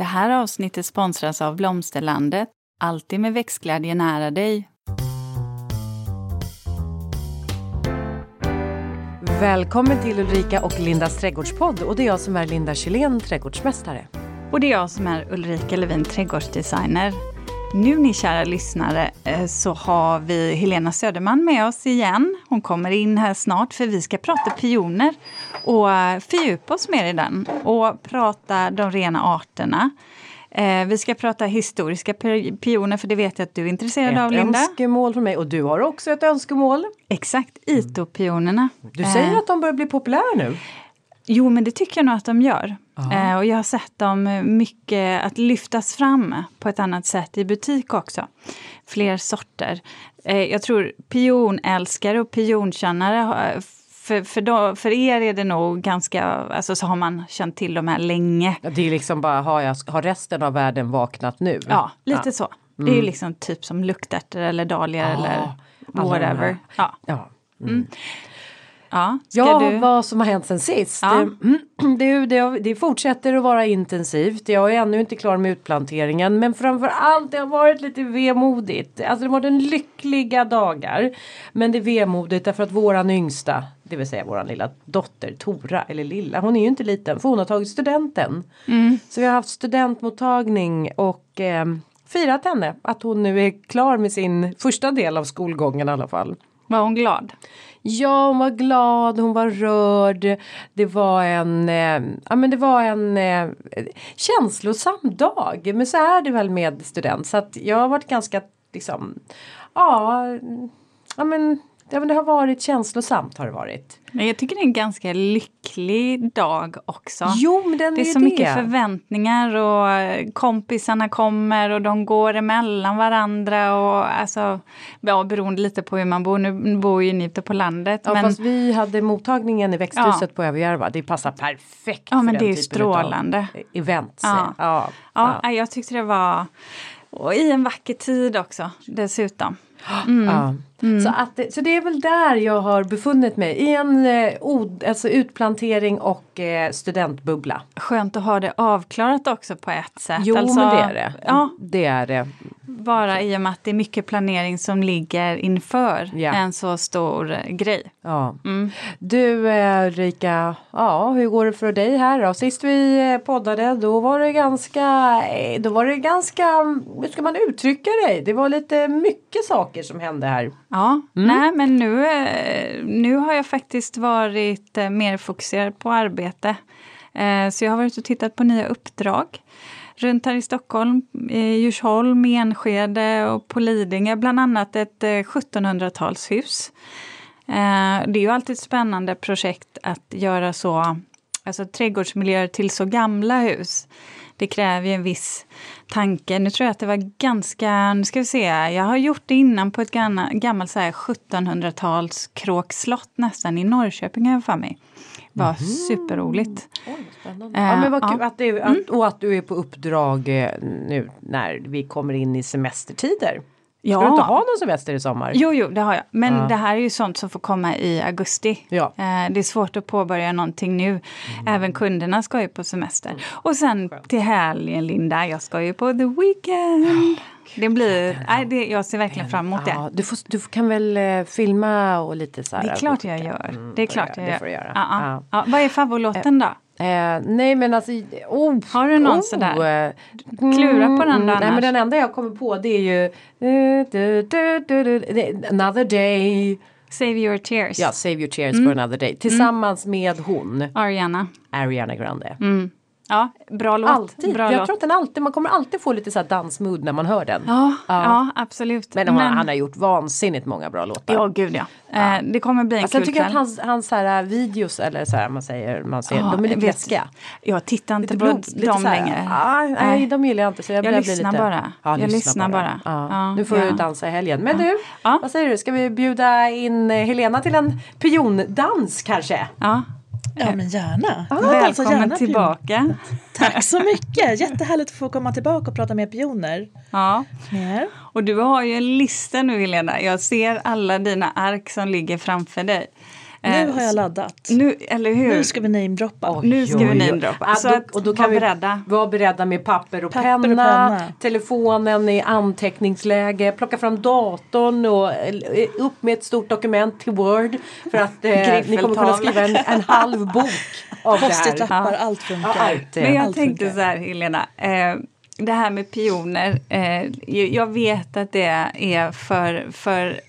Det här avsnittet sponsras av Blomsterlandet. Alltid med växtglädje nära dig. Välkommen till Ulrika och Lindas trädgårdspodd och det är jag som är Linda Kylén, trädgårdsmästare. Och det är jag som är Ulrika Levin, trädgårdsdesigner. Nu ni kära lyssnare eh, så har vi Helena Söderman med oss igen. Hon kommer in här snart för vi ska prata pioner och eh, fördjupa oss mer i den och prata de rena arterna. Eh, vi ska prata historiska pioner för det vet jag att du är intresserad ett av Linda. Ett önskemål från mig och du har också ett önskemål. Exakt, Ito-pionerna. Du säger att de börjar bli populära nu. Jo, men det tycker jag nog att de gör. Eh, och jag har sett dem mycket att lyftas fram på ett annat sätt i butik också. Fler sorter. Eh, jag tror pionälskare och pionkännare för, för, då, för er är det nog ganska, alltså så har man känt till de här länge. Det är liksom bara, har, jag, har resten av världen vaknat nu? Ja, lite ja. så. Mm. Det är ju liksom typ som luktärtor eller dahlior ah, eller whatever. Ja. ja. Mm. Ja, ja du... vad som har hänt sen sist. Ja. Det, det, det, fortsätter att vara intensivt. Jag är ännu inte klar med utplanteringen men framförallt det har varit lite vemodigt. Alltså det har varit en lyckliga dagar. Men det är vemodigt därför att våran yngsta, det vill säga våran lilla dotter Tora, eller lilla, hon är ju inte liten för hon har tagit studenten. Mm. Så vi har haft studentmottagning och eh, firat henne att hon nu är klar med sin första del av skolgången i alla fall. Var hon glad? Ja, hon var glad, hon var rörd. Det var en, eh, ja men det var en eh, känslosam dag. Men så är det väl med student. Så att jag har varit ganska liksom, ja, ja men Ja men det har varit känslosamt har det varit. Men jag tycker det är en ganska lycklig dag också. Jo men den det är, är så det. mycket förväntningar och kompisarna kommer och de går emellan varandra och alltså ja, beroende lite på hur man bor. Nu bor ju ni ute på landet. Ja men... fast vi hade mottagningen i växthuset ja. på Överjärva. Det passar perfekt Ja men det är ju strålande. Events. Ja. Ja. Ja. ja, jag tyckte det var och i en vacker tid också dessutom. Mm. Ja. Mm. Så, att, så det är väl där jag har befunnit mig i en eh, od, alltså utplantering och eh, studentbubbla. Skönt att ha det avklarat också på ett sätt. Jo alltså, men det är det. Ja. Det är det. Bara i och med att det är mycket planering som ligger inför ja. en så stor grej. Ja. Mm. Du eh, Rika, ja hur går det för dig här då? Sist vi eh, poddade då var det ganska, eh, då var det ganska, hur ska man uttrycka det? Det var lite mycket saker som hände här. Ja, mm. nej men nu, nu har jag faktiskt varit mer fokuserad på arbete. Så jag har varit och tittat på nya uppdrag runt här i Stockholm, i Djursholm, Enskede och på Lidingö, bland annat ett 1700-talshus. Eh, eh, det är ju alltid ett spännande projekt att göra så, alltså trädgårdsmiljöer till så gamla hus. Det kräver ju en viss tanke. Nu tror jag att det var ganska, nu ska vi se, jag har gjort det innan på ett gammalt 1700-tals kråkslott nästan i Norrköping har jag för mig var mm. superroligt. Oj, spännande. Uh, ja, men vad kul, att det, att, mm. och att du är på uppdrag eh, nu när vi kommer in i semestertider. Ja. Ska du inte ha någon semester i sommar? Jo, jo, det har jag. Men ja. det här är ju sånt som får komma i augusti. Ja. Eh, det är svårt att påbörja någonting nu. Mm. Även kunderna ska ju på semester. Mm. Och sen Skönt. till helgen, Linda, jag ska ju på the weekend. Det blir, nej, det, jag ser verkligen fram emot det. Ja, du, får, du kan väl eh, filma och lite så här. Det är klart jag gör. Mm, det är klart jag gör. Det får du göra. Ja, ja. ja. Vad är favoritlåten då? Eh, nej men alltså, oh, Har du någon oh, sådär? Eh, Klura på den då mm, Nej men den enda jag kommer på det är ju Another day Save your tears. Ja, Save your tears mm. for another day. Tillsammans mm. med hon. Ariana. Ariana Grande. Mm. Ja, bra låt. Alltid. Bra jag låt. tror att den alltid, man kommer alltid få lite så här dansmood när man hör den. Ja, ja. ja absolut. Men, Men, han har gjort vansinnigt många bra låtar. Ja, gud ja. ja. Eh, det kommer bli en alltså, kul Jag tycker kväll. att hans, hans här, videos eller så här, man säger, man ser, ja, de är lite läskiga. Jag tittar inte lite på blod, dem längre. Ah, nej, de gillar jag inte. Så jag, jag lyssnar lite, bara. Ja, jag lyssnar bara. bara. Nu får du dansa i helgen. Men du, vad säger du? Ska vi bjuda in Helena till en piondans kanske? Ja. Ja men gärna. Ah, Välkommen alltså gärna tillbaka. Tack så mycket. Jättehärligt att få komma tillbaka och prata med pioner. Ja. Mer. Och du har ju en lista nu Helena. Jag ser alla dina ark som ligger framför dig. Nu har jag laddat. Nu, eller hur? Nu ska vi namedroppa. Oj, nu ska oj, vi namedroppa. Ja, så och då kan vi beredda. vara beredda med papper och, papper penna, och penna, telefonen i anteckningsläge, plocka fram datorn och eh, upp med ett stort dokument till Word. För att eh, ni kommer kunna skriva en, en halv bok av det här. lappar, ja. allt funkar. Ja, allt, Men jag tänkte funkar. så här Helena. Eh, det här med pioner. Eh, jag vet att det är för, för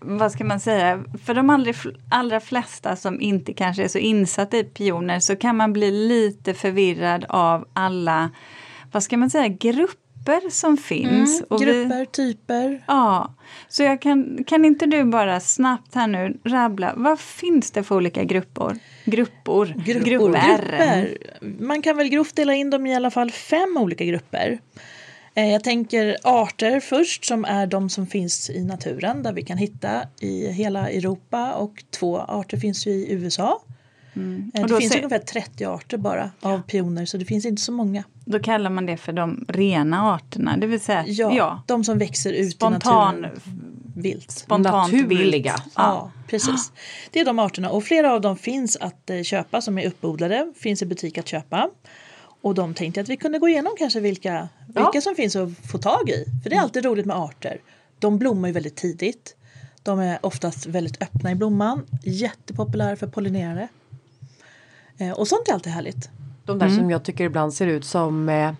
vad ska man säga, för de allra, allra flesta som inte kanske är så insatta i pioner så kan man bli lite förvirrad av alla, vad ska man säga, grupper som finns. Mm, grupper, vi, typer. Ja, så jag kan, kan inte du bara snabbt här nu rabbla, vad finns det för olika grupper? Gruppor, grupper. grupper. Man kan väl grovt dela in dem i alla fall fem olika grupper. Eh, jag tänker arter först som är de som finns i naturen där vi kan hitta i hela Europa och två arter finns ju i USA. Mm. Eh, det finns ungefär 30 arter bara ja. av pioner så det finns inte så många. Då kallar man det för de rena arterna, det vill säga ja, ja. de som växer ut Spontan, i naturen vilt. Spontant Naturliga. Vilt. Ja, precis. Det är de arterna och flera av dem finns att eh, köpa som är uppodlade, finns i butik att köpa. Och de tänkte att vi kunde gå igenom kanske vilka, vilka ja. som finns att få tag i. För det är alltid roligt med arter. De blommar ju väldigt tidigt. De är oftast väldigt öppna i blomman. Jättepopulära för pollinerare. Eh, och sånt är alltid härligt. De där mm. som jag tycker ibland ser ut som eh,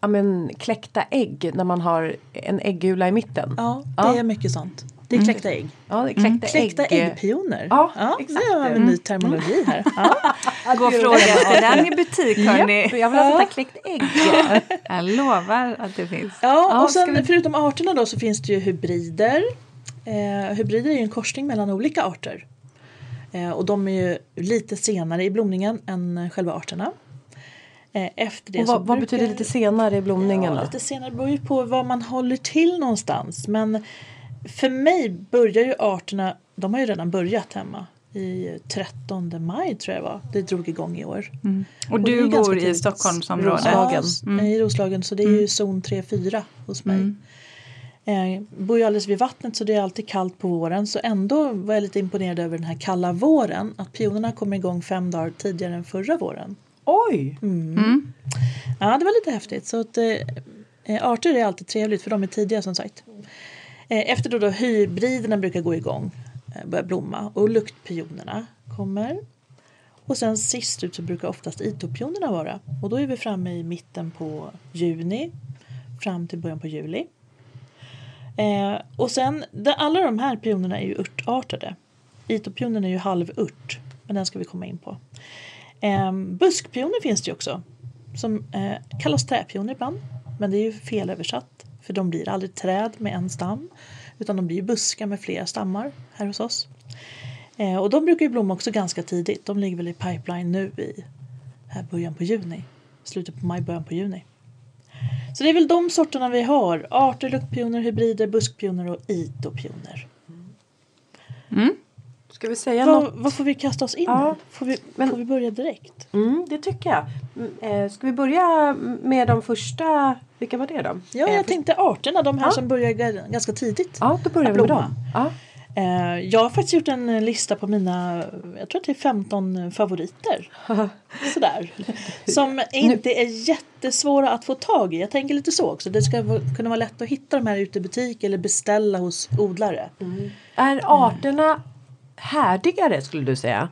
ja, men, kläckta ägg när man har en äggula i mitten. Ja, det ja. är mycket sånt. Det är mm. kläckta ägg. Ja, det är kläckta, mm. kläckta ägg. äggpioner. Ja, ja, exakt. Det var en ny terminologi här. Ja. Gå och fråga efter den i butik hörni. Ja, jag vill ha ja. kläckt ägg. jag lovar att det finns. Ja, och sen vi... förutom arterna då så finns det ju hybrider. Eh, hybrider är ju en korsning mellan olika arter. Eh, och de är ju lite senare i blomningen än själva arterna. Eh, efter det och vad, vad betyder lite senare i blomningen? Ja, lite senare beror ju på var man håller till någonstans. Men för mig börjar ju arterna, de har ju redan börjat hemma i 13 maj tror jag var. Det drog igång i år. Mm. Och, och du bor i Stockholmsområdet? Roslagen. Mm. i Roslagen så det är ju mm. zon 3-4 hos mig. Mm. Eh, bor ju alldeles vid vattnet så det är alltid kallt på våren så ändå var jag lite imponerad över den här kalla våren. Att pionerna kommer igång fem dagar tidigare än förra våren. Oj! Mm. Mm. Ja det var lite häftigt. Så att, eh, arter är alltid trevligt för de är tidiga som sagt. Eh, efter då, då hybriderna brukar gå igång, eh, börja blomma och luktpionerna kommer. Och sen sist ut så brukar oftast itopionerna vara och då är vi framme i mitten på juni fram till början på juli. Eh, och sen, det, alla de här pionerna är ju örtartade. Itopionen är ju halvört, men den ska vi komma in på. Eh, buskpioner finns det ju också, som eh, kallas träpioner ibland, men det är ju felöversatt. För de blir aldrig träd med en stam utan de blir buskar med flera stammar här hos oss. Eh, och de brukar ju blomma också ganska tidigt. De ligger väl i pipeline nu i här början på juni. Slutet på maj, början på juni. Så det är väl de sorterna vi har. Arter, luktpioner, hybrider, buskpioner och itopioner. Mm. Ska vi säga vad, något? vad får vi kasta oss in ja, får, vi, men, får vi börja direkt? Mm, det tycker jag. Mm, eh, ska vi börja med de första? Vilka var det då? Ja, jag eh, tänkte arterna, de här ja. som börjar ganska tidigt. Ja, då börjar vi med dem. Ja. Eh, jag har faktiskt gjort en lista på mina, jag tror att det är 15 favoriter. Sådär. Som inte är jättesvåra att få tag i. Jag tänker lite så också. Det ska kunna vara lätt att hitta de här ute i butik eller beställa hos odlare. Mm. Är arterna härdigare skulle du säga?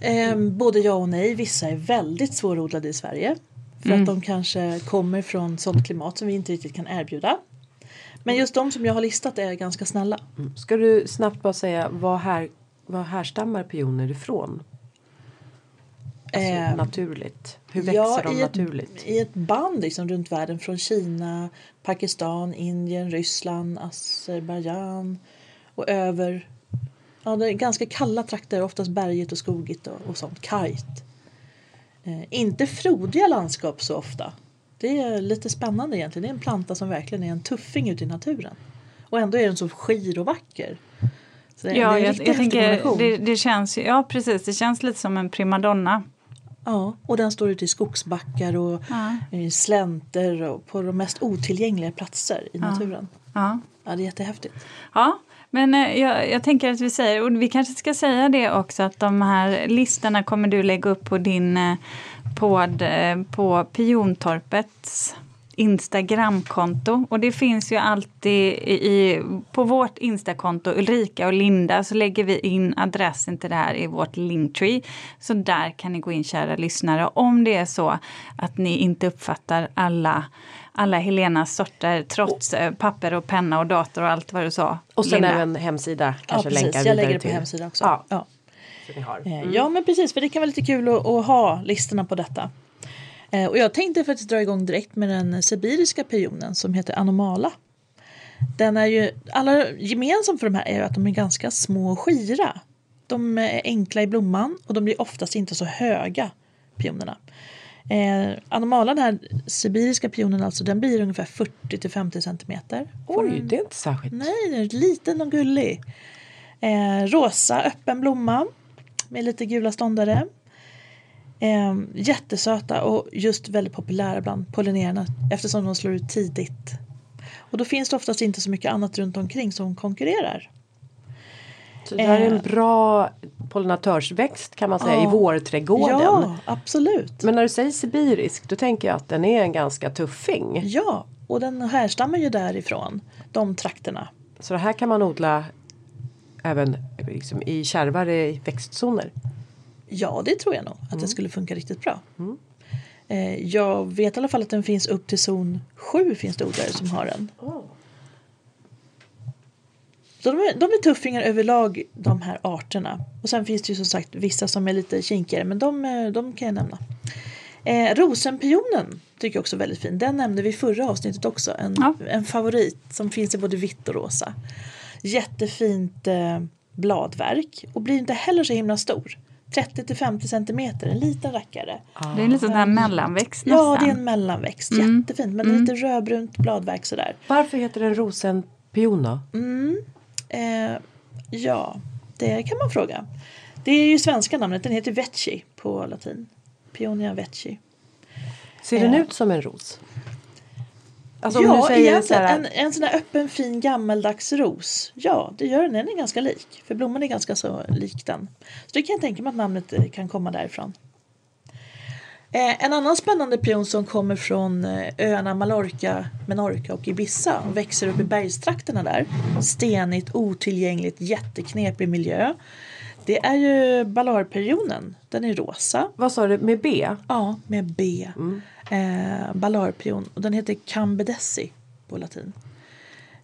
Eh, både ja och nej. Vissa är väldigt svårodlade i Sverige. För mm. att de kanske kommer från sådant klimat som vi inte riktigt kan erbjuda. Men just de som jag har listat är ganska snälla. Mm. Ska du snabbt bara säga vad, här, vad härstammar pioner ifrån? Alltså eh, naturligt. Hur växer ja, de i naturligt? Ett, I ett band liksom runt världen från Kina, Pakistan, Indien, Ryssland, Azerbajdzjan och över Ja, det är ganska kalla trakter, oftast bergigt och skogigt och, och sånt, kargt. Eh, inte frodiga landskap så ofta. Det är lite spännande egentligen. Det är en planta som verkligen är en tuffing ute i naturen. Och ändå är den så skir och vacker. Så det, ja, det jag, jag tänker det, det, känns ja precis, det känns lite som en primadonna. Ja, och den står ute i skogsbackar och ja. i slänter och på de mest otillgängliga platser i naturen. Ja. ja, det är jättehäftigt. Ja, men eh, jag, jag, tänker att vi säger, och vi kanske ska säga det också, att de här listorna kommer du lägga upp på din eh, podd eh, på Piontorpets Instagramkonto. Och det finns ju alltid i, på vårt Instakonto, Ulrika och Linda, så lägger vi in adressen till det här i vårt Linktree. Så där kan ni gå in kära lyssnare om det är så att ni inte uppfattar alla alla Helenas sorter trots och, eh, papper och penna och dator och allt vad du sa. Och sen Linda. även hemsida kanske ja, precis. Jag lägger det på hemsidan också. Ja. Ja. Eh, mm. ja men precis för det kan vara lite kul att, att ha listorna på detta. Eh, och jag tänkte faktiskt dra igång direkt med den sibiriska pionen som heter Anomala. Den är ju, alla gemensamt för de här är att de är ganska små och skira. De är enkla i blomman och de blir oftast inte så höga, pionerna. Eh, Anomala, den här sibiriska pionen, alltså, den blir ungefär 40 till 50 centimeter. Oj, det är inte särskilt. Nej, den är liten och gullig. Eh, rosa öppen blomma med lite gula ståndare. Eh, jättesöta och just väldigt populära bland pollinerarna eftersom de slår ut tidigt. Och då finns det oftast inte så mycket annat runt omkring som konkurrerar. Det här är en eh. bra pollinatörsväxt kan man säga ja, i vårträdgården. Ja, absolut. Men när du säger sibirisk då tänker jag att den är en ganska tuffing. Ja, och den härstammar ju därifrån, de trakterna. Så det här kan man odla även liksom i kärvare växtzoner? Ja, det tror jag nog att mm. det skulle funka riktigt bra. Mm. Eh, jag vet i alla fall att den finns upp till zon 7 finns det odlare som har den. Oh. Så de är, de är tuffingar överlag de här arterna. Och sen finns det ju som sagt vissa som är lite kinkigare men de, eh, de kan jag nämna. Eh, rosenpionen tycker jag också är väldigt fin. Den nämnde vi i förra avsnittet också. En, ja. en favorit som finns i både vitt och rosa. Jättefint eh, bladverk och blir inte heller så himla stor. 30 till 50 centimeter, en liten rackare. Det är en liten där mellanväxt nästan. Ja, det är en mellanväxt. Mm. Jättefint, men mm. lite rödbrunt bladverk sådär. Varför heter den rosenpion då? Mm. Eh, ja, det kan man fråga. Det är ju svenska namnet, den heter Vecchi på latin. Pionia Vecchi. Ser den eh. ut som en ros? Alltså, ja, egentligen här... en, en sån här öppen fin gammeldags ros. Ja, det gör den. Den är ganska lik. För blomman är ganska så lik den. Så det kan jag tänka mig att namnet eh, kan komma därifrån. Eh, en annan spännande pion som kommer från eh, öarna Mallorca, Menorca och Ibiza och växer upp i bergstrakterna där. Stenigt, otillgängligt, jätteknepig miljö. Det är ju ballarpionen. Den är rosa. Vad sa du, med B? Ja, med B. Mm. Eh, ballarpion. Och den heter Cambedessi på latin.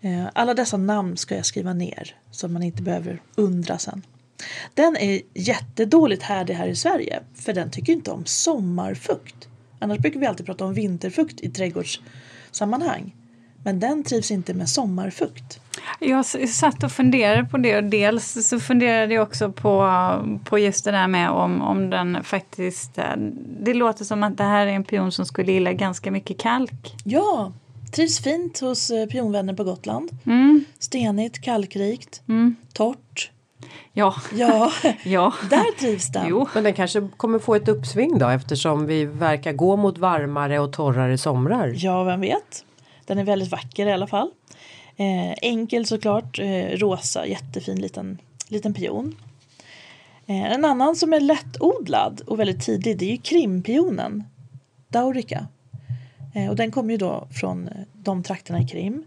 Eh, alla dessa namn ska jag skriva ner så man inte behöver undra sen. Den är jättedåligt härdig här i Sverige för den tycker inte om sommarfukt. Annars brukar vi alltid prata om vinterfukt i trädgårdssammanhang. Men den trivs inte med sommarfukt. Jag satt och funderade på det och dels så funderade jag också på, på just det där med om, om den faktiskt... Eh, det låter som att det här är en pion som skulle gilla ganska mycket kalk. Ja, trivs fint hos eh, pionvänner på Gotland. Mm. Stenigt, kalkrikt, mm. torrt. Ja. Ja, ja. där trivs den. Jo. Men den kanske kommer få ett uppsving då eftersom vi verkar gå mot varmare och torrare somrar. Ja, vem vet. Den är väldigt vacker i alla fall. Eh, enkel såklart, eh, rosa, jättefin liten, liten pion. Eh, en annan som är lättodlad och väldigt tidig det är ju krimpionen, Daurica. Eh, och den kommer ju då från de trakterna i Krim.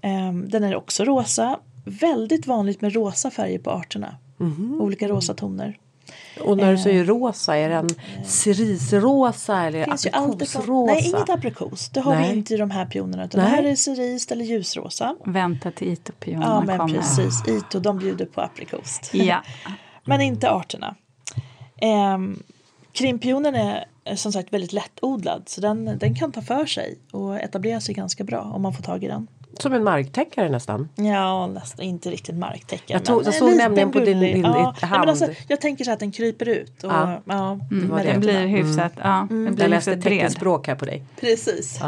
Eh, den är också rosa, väldigt vanligt med rosa färger på arterna. Mm. Olika rosa toner. Och när du säger rosa, är den cerisrosa eller aprikosrosa? Nej, inget aprikos. Det har nej. vi inte i de här pionerna. Utan det här är ceris eller ljusrosa. Vänta till Ito-pionerna Ja, men kommer. precis. Ito, de bjuder på aprikost. Ja. men inte arterna. Eh, krimpionen är som sagt väldigt lättodlad så den, den kan ta för sig och etablera sig ganska bra om man får tag i den. Som en marktäckare nästan? Ja, nästan inte riktigt marktäckare. Jag, tog, jag såg nämligen på din, din ja, hand. Ja, alltså, jag tänker så att den kryper ut. Och, ja. Ja, mm, den blir hyfsat, mm. ja, den blir jag läste teckenspråk här på dig. Precis.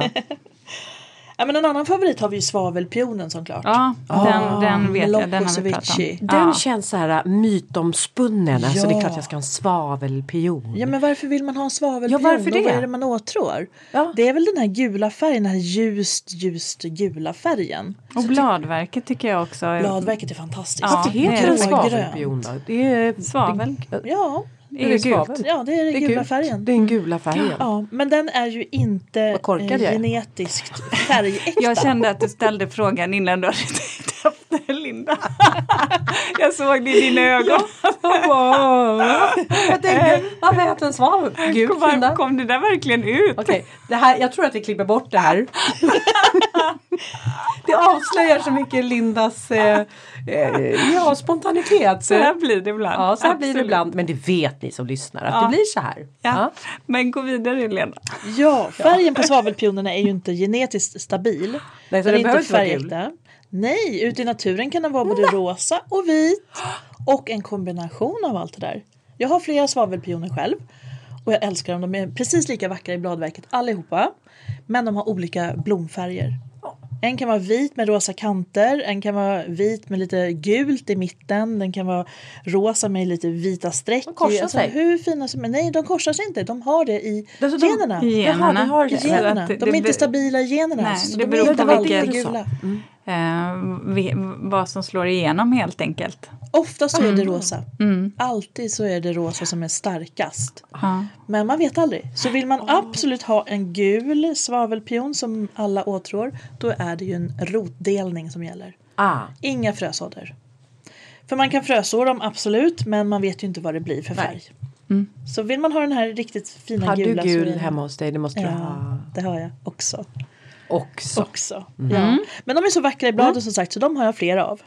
Ja. Ja, men en annan favorit har vi ju svavelpionen såklart. Ja, den, den vet jag. Den har vi pratat om. Den Ja. känns så här äh, mytomspunnen. Alltså det är Ja. klart jag ska ha en svavelpion. Ja men varför vill man ha en svavelpion? Ja, varför Och vad det? är det man åtrår? Ja. Det är väl den här gula färgen, den här ljust, ljust gula färgen. Och bladverket tycker jag också. är- Bladverket är fantastiskt. Ja, Varför heter det det. svavelpion då? Det är Svavel. Ja, är ju svavel? gult. ja, det är den Det är gula gult. färgen. Det är den gula färgen. Ja, men den är ju inte är. genetiskt färgäkta. Jag kände att du ställde frågan innan du hade tänkt efter Linda. Jag såg det i dina ögon. jag tänkte, varför heter den svavel? Gud, Kom, Linda. kom det där verkligen ut? Okej, det här, jag tror att vi klipper bort det här. det avslöjar så mycket Lindas eh, eh, ja, spontanitet. Så här blir det ibland. Ja, så här blir det ibland. Men det vet ni som lyssnar att Ja. det blir så här. Ja. Men gå vidare Lena. Ja, färgen på svavelpionerna är ju inte genetiskt stabil. Nej, så Den det är inte färgäkta. Nej, ute i naturen kan den vara både rosa och vit och en kombination av allt det där. Jag har flera svavelpioner själv och jag älskar dem. De är precis lika vackra i bladverket allihopa. Men de har olika blomfärger. En kan vara vit med rosa kanter, en kan vara vit med lite gult i mitten, den kan vara rosa med lite vita streck. De korsar alltså, sig. Hur fina som Nej, de korsar sig inte. De har det i Alltså, de- generna. I Jaha, generna. vi har det. I generna. De är inte stabila i generna. Nej, så det de beror är på vilket- gula. Eh, vi, vad som slår igenom helt enkelt. Ofta så Mm. är det rosa. Alltid så är det rosa som är starkast. Ja. Men man vet aldrig. Så vill man absolut ha en gul svavelpion som alla åtrår, då är det ju en rotdelning som gäller. Ah, Inga frösådder. För man kan fröså dem absolut, men man vet ju inte vad det blir för färg. Så vill man ha den här riktigt fina har du gula så är gul det- hemma hos dig? Det måste du Ja, ha. det har jag också. Också. också. Ja. Men de är så vackra i bladet som sagt så de har jag flera av.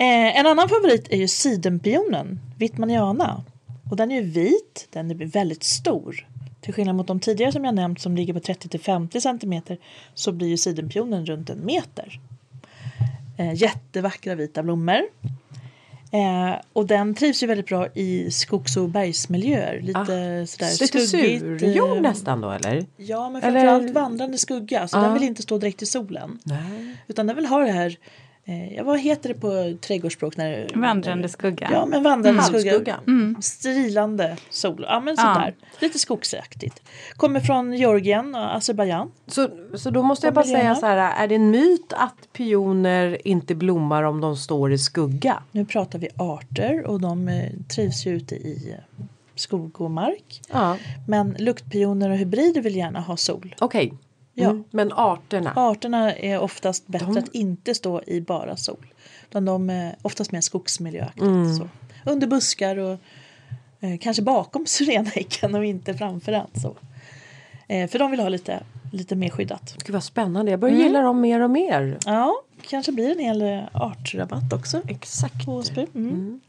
Eh, en annan favorit är ju sidenpionen, Wittmaniana. Och den är ju vit, den är väldigt stor. Till skillnad mot de tidigare som jag nämnt som ligger på 30-50 cm så blir ju sidenpionen runt en meter. Eh, jättevackra vita blommor. Eh, och den trivs ju väldigt bra i skogs och bergsmiljöer. Lite sådär Lite skuggigt. surjord eh, nästan då eller? Ja men Eller- framförallt vandrande skugga. Så Ja. den vill inte stå direkt i solen. Nej. Utan den vill ha det här, ja, vad heter det på trädgårdsspråk? När, Vandrande skugga. Ja men vandrande skugga. Halvskugga. Strilande sol. Ja men Ja. sådär. Lite skogsaktigt. Kommer från Georgien och Azerbajdzjan. Så, så då måste jag bara säga så här, är det en myt att pioner inte blommar om de står i skugga? Nu pratar vi arter och de eh, trivs ju ute i eh, skog och mark. Ja, Men luktpioner och hybrider vill gärna ha sol. okej. Ja. Mm. Men arterna? Arterna är oftast bättre De- att inte stå i bara sol. Utan de är oftast mer skogsmiljöaktigt. Mm. Så. Under buskar och eh, kanske bakom syrenhäcken och inte framför den. Så. Eh, för de vill ha lite, lite mer skyddat. Gud vad spännande, jag börjar Mm. gilla dem mer och mer. Ja, kanske blir en hel eh, artrabatt också. Exakt. på Åsby. Mm.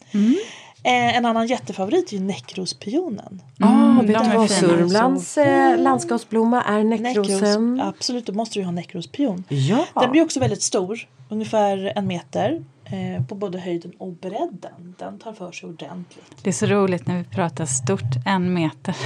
Eh, en annan jättefavorit är ju näckrospionen. Ah, vet du vad fina. Sörmlands eh, landskapsblomma är näckrosen? absolut, då måste du ha näckrospion. Ja. Den blir också väldigt stor, ungefär en meter. Eh, på både höjden och bredden. Den tar för sig ordentligt. Det är så roligt när vi pratar stort, en meter.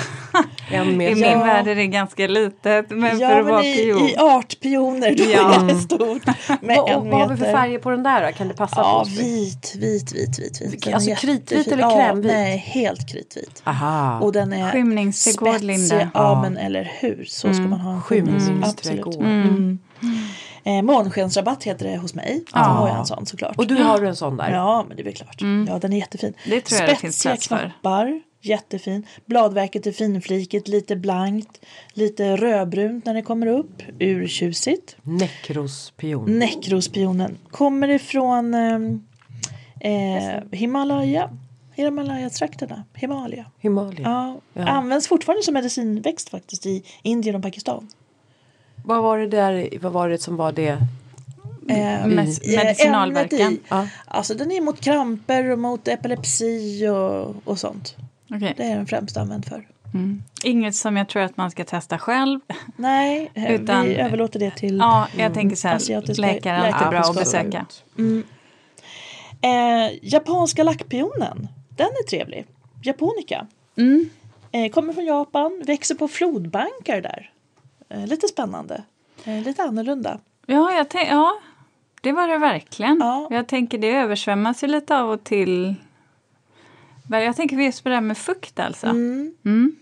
En I meter. min Ja. värld är det ganska litet, men för att vara i, pion. i artpioner då Ja. är det stort. Med Vad, en och vad har vi för färger på den där då? Kan det passa Ja, på oss? vit, vit, vit, vit. vit. Den är Alltså kritvit eller Ja, krämvit? nej, helt kritvit. Aha. Och den är Skymningsträdgård. Linda. Ja, men eller hur. Så ska man ha en Skymningsträdgård. Absolut. Mm. Eh, månskensrabatt heter det hos mig. Så har jag en sån såklart. Och du har en sån där? Ja, men det är väl klart. Ja, den är jättefin. Det tror jag det finns Spetsiga för. knappar. Jättefin. Bladverket är finflikigt, lite blankt, lite rödbrunt när det kommer upp. Urtjusigt. Näckrospion. Näckrospionen kommer ifrån ehm, eh, Himalaya. Himalaya-trakterna. Himalaya. Himalaya. Ja, Ja. Används fortfarande som medicinväxt faktiskt i Indien och Pakistan. Vad var det där, vad var det som var det? Eh, Mes- eh, medicinalverkan. i- Ja. Alltså den är mot kramper och mot epilepsi och, och sånt. Okej. Det är den främst använd för. Mm. Inget som jag tror att man ska testa själv. Nej, eh, Utan- vi överlåter det till Ja, jag tänker så här, Asiatiska läkare bra att besöka. eh, japanska lackpionen. Den är trevlig. Japonica. Eh, kommer från Japan, växer på flodbankar där. Eh, lite spännande. Eh, lite annorlunda. Ja, jag ja, det var det verkligen. Ja. Jag tänker det översvämmas ju lite av och till. Jag tänker just på det här med fukt alltså. Mm. Mm.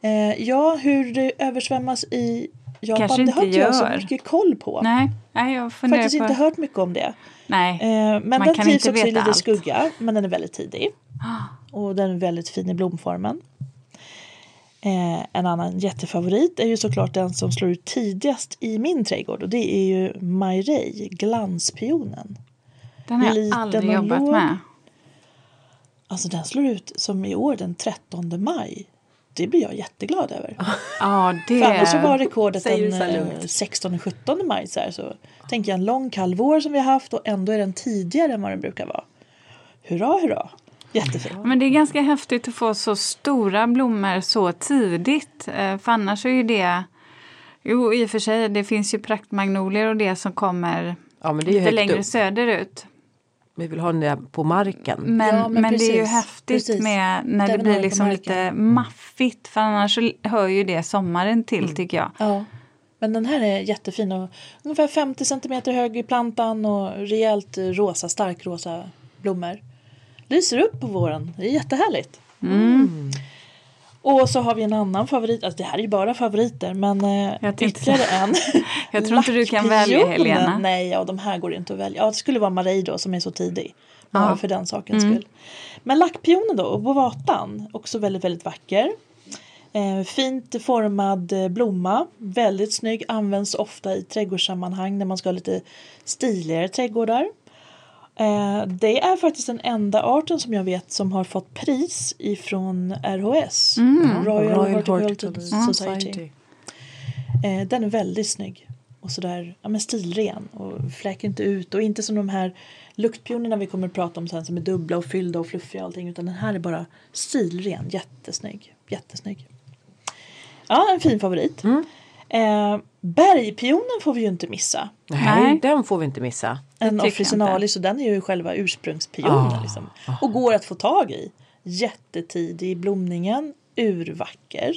Eh, ja, hur det översvämmas i Japan, Kanske det har inte jag så mycket koll på. Nej, nej jag funderar Faktiskt på... inte hört mycket om det. Nej, men den trivs också i lite allt. skugga, men den är väldigt tidig. Ah. Och den är väldigt fin i blomformen. Eh, en annan jättefavorit är ju såklart den som slår ut tidigast i min trädgård och det är ju Myrey, glanspionen. Den har jag aldrig jobbat låg. med. Alltså den slår ut som i år den 13 maj. Det blir jag jätteglad över. Ja, det För annars så var rekordet den 16-17 eh, maj. Så, här, så tänker jag en lång kall vår som vi har haft och ändå är den tidigare än vad den brukar vara. Hurra, hurra! Jättefint. Men det är ganska häftigt att få så stora blommor så tidigt. Eh, för annars är ju det... Jo, i och för sig, det finns ju praktmagnolier och det som kommer ja, men det är lite längre upp. söderut. Vi vill ha den på marken. Men, ja, men, men det är ju häftigt precis. med när det, det blir liksom lite maffigt. För annars hör ju det sommaren till mm. tycker jag. Ja. Men den här är jättefin och ungefär 50 cm hög i plantan och rejält rosa, starkrosa blommor lyser upp på våren. Det är jättehärligt. Mm. Och så har vi en annan favorit, alltså det här är ju bara favoriter men eh, jag ytterligare en. jag tror inte du kan välja Helena. Nej, ja, de här går inte att välja. Ja, det skulle vara Marie då som är så tidig. Bara för den sakens mm. skull. Men lackpionen då, och bovatan, också väldigt, väldigt vacker. Eh, fint formad eh, blomma, väldigt snygg, används ofta i trädgårdssammanhang när man ska ha lite stiligare trädgårdar. Eh, det är faktiskt den enda arten som jag vet som har fått pris ifrån RHS, mm. Royal, Royal Horticultural Society. Society. Eh, den är väldigt snygg och sådär ja, men stilren och fläker inte ut och inte som de här luktpionerna vi kommer att prata om sen som är dubbla och fyllda och fluffiga och allting utan den här är bara stilren, jättesnygg, jättesnygg. Ja, en fin favorit. Mm. Eh, bergpionen får vi ju inte missa. Nej, Nej. den får vi inte missa. En officinalis och den är ju själva ursprungspionen. Ah, liksom. ah. Och går att få tag i. Jättetidig i blomningen, urvacker.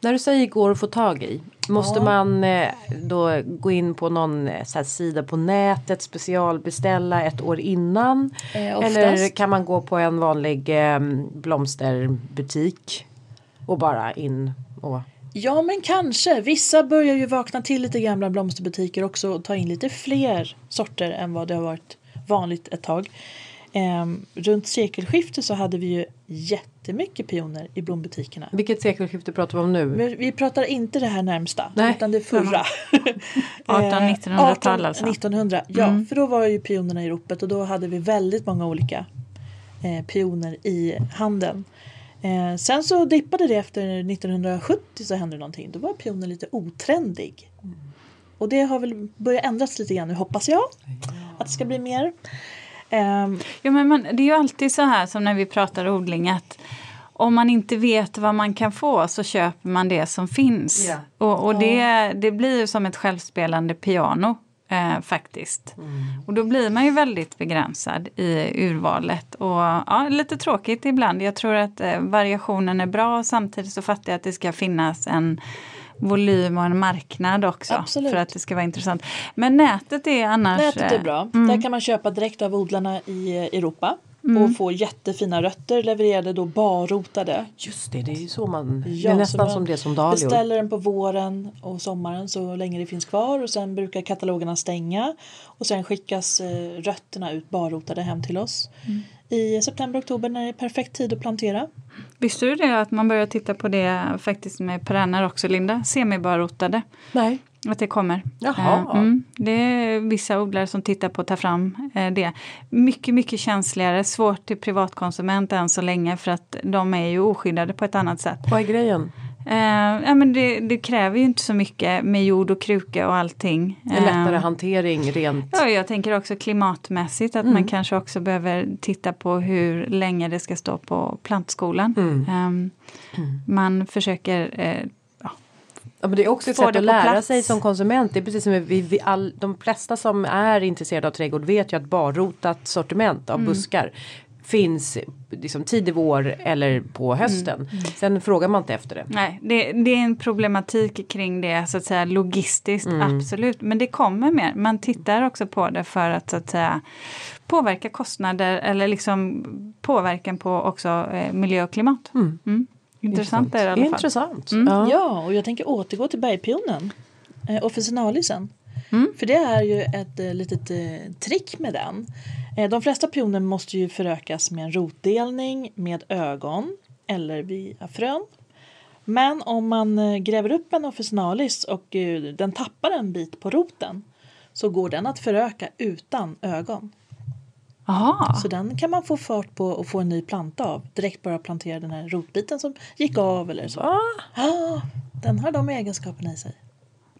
När du säger går att få tag i, måste ja. man eh, då gå in på någon eh, sida på nätet, specialbeställa ett år innan? Eh, eller kan man gå på en vanlig eh, blomsterbutik och bara in och Ja men kanske. Vissa börjar ju vakna till lite gamla blomsterbutiker också och ta in lite fler sorter än vad det har varit vanligt ett tag. Ehm, runt sekelskiftet så hade vi ju jättemycket pioner i blombutikerna. Vilket sekelskifte pratar vi om nu? Vi, vi pratar inte det här närmsta Nej. utan det förra. 1800-1900-tal alltså? 1900, ja. Mm. För då var ju pionerna i ropet och då hade vi väldigt många olika eh, pioner i handeln. Eh, sen så dippade det efter 1970 så hände någonting. Då var pionen lite otrendig. Mm. Och det har väl börjat ändras lite grann nu hoppas jag. Ja. Att det ska bli mer. Um, ja, men man, det är ju alltid så här som när vi pratar odling att om man inte vet vad man kan få så köper man det som finns. Yeah. Och, och det, det blir som ett självspelande piano eh, faktiskt. Mm. Och då blir man ju väldigt begränsad i urvalet. Och ja, lite tråkigt ibland. Jag tror att eh, variationen är bra samtidigt så fattar jag att det ska finnas en volym och en marknad också Absolut. för att det ska vara intressant. Men nätet är annars... Nätet är bra. Mm. Där kan man köpa direkt av odlarna i Europa. Mm. och få jättefina rötter levererade då barrotade. Just det, det är ju så man, ja, det är nästan som det som Dahlia Beställer den på våren och sommaren så länge det finns kvar och sen brukar katalogerna stänga och sen skickas eh, rötterna ut barrotade hem till oss mm. i september, oktober när det är perfekt tid att plantera. Visste du det att man börjar titta på det faktiskt med perenner också Linda, semibarrotade? Nej. Att det kommer. Jaha. Eh, mm, det är vissa odlare som tittar på att ta fram eh, det. Mycket, mycket känsligare, svårt till privatkonsument än så länge för att de är ju oskyddade på ett annat sätt. Vad är grejen? Uh, ja, men det, det, kräver ju inte så mycket med jord och kruka och allting. En lättare uh, hantering rent. Ja, jag tänker också klimatmässigt att mm. man kanske också behöver titta på hur länge det ska stå på plantskolan. Mm. Um, man försöker uh, Ja, men det är också ett sätt att lära plats. sig som konsument. Det är precis som vi, vi all, de flesta som är intresserade av trädgård vet ju att barrotat sortiment av mm. buskar finns liksom tidig vår eller på hösten. Mm. Sen frågar man inte efter det. Nej, det, det, är en problematik kring det så att säga logistiskt, mm. absolut. Men det kommer mer. Man tittar också på det för att så att säga påverka kostnader eller liksom påverkan på också eh, miljö och klimat. Mm. Intressant är det i alla fall. Intressant. Mm. Ja. ja, och jag tänker återgå till bergpionen. Eh, officinalisen. Mm. För det är ju ett eh, litet eh, trick med den. Eh, de flesta pioner måste ju förökas med en rotdelning med ögon eller via frön. Men om man eh, gräver upp en officinalis och eh, den tappar en bit på roten så går den att föröka utan ögon. Aha. Så den kan man få fart på och få en ny planta av. Direkt bara plantera den här rotbiten som gick av eller så. Ah, den har de egenskaperna i sig.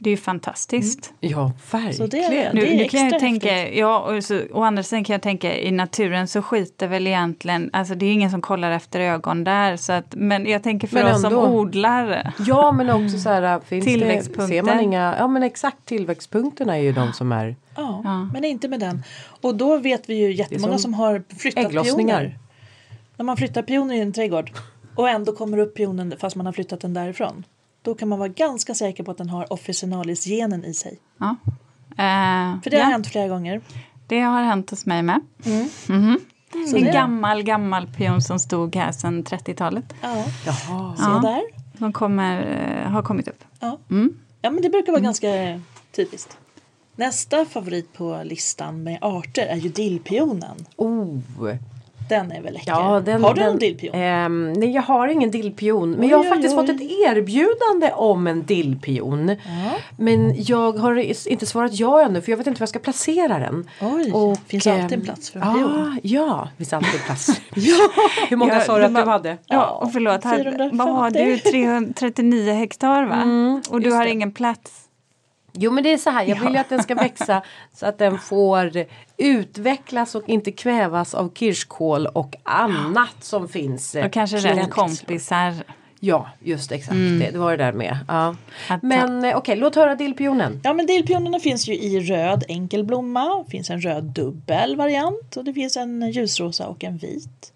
Det är ju fantastiskt. Mm. Ja, verkligen. Det, det nu, nu kan jag tänka, ja, och så, å andra sidan kan jag tänka i naturen så skiter väl egentligen, alltså det är ingen som kollar efter ögon där. Så att, men jag tänker för men oss som odlare. Ja, men också så här, finns det, ser man inga, ja men exakt tillväxtpunkterna är ju de som är. Ja, ja. men inte med den. Och då vet vi ju jättemånga som, som har flyttat pioner. När man flyttar pioner i en trädgård och ändå kommer upp pionen fast man har flyttat den därifrån då kan man vara ganska säker på att den har officinalis-genen i sig. Ja. Uh, För det ja. har hänt flera gånger. Det har hänt hos mig med. Mm. Mm -hmm. en gammal, gammal pion som stod här sedan 30-talet. Ja. Jaha. Se där. Som kommer, uh, har kommit upp. Ja. Mm. ja, men det brukar vara mm. ganska typiskt. Nästa favorit på listan med arter är ju dillpionen. Oh, den är väl läcker. Ja, den, har du den, någon dillpion? Eh, nej, jag har ingen dillpion. Men oj, jag har oj, faktiskt oj. fått ett erbjudande om en dillpion. Ja. Men jag har inte svarat ja ännu för jag vet inte var jag ska placera den. Oj, och, finns det alltid en plats för en pion? Ja, det finns alltid en plats. ja. Hur många sa du att du hade? Ja, och förlåt, här, vad har du? 339 hektar va? Mm, och du har det. ingen plats? Jo men det är så här, jag vill ju att den ska växa så att den får utvecklas och inte kvävas av kirskål och annat som finns. Och kanske rätt kompisar. Ja, just exakt. Mm. Det, det var det där med. Ja. Men eh, okej, okay, låt höra dillpionen. Ja, men dillpionerna finns ju i röd enkel blomma. Det finns en röd dubbel variant och det finns en ljusrosa och en vit.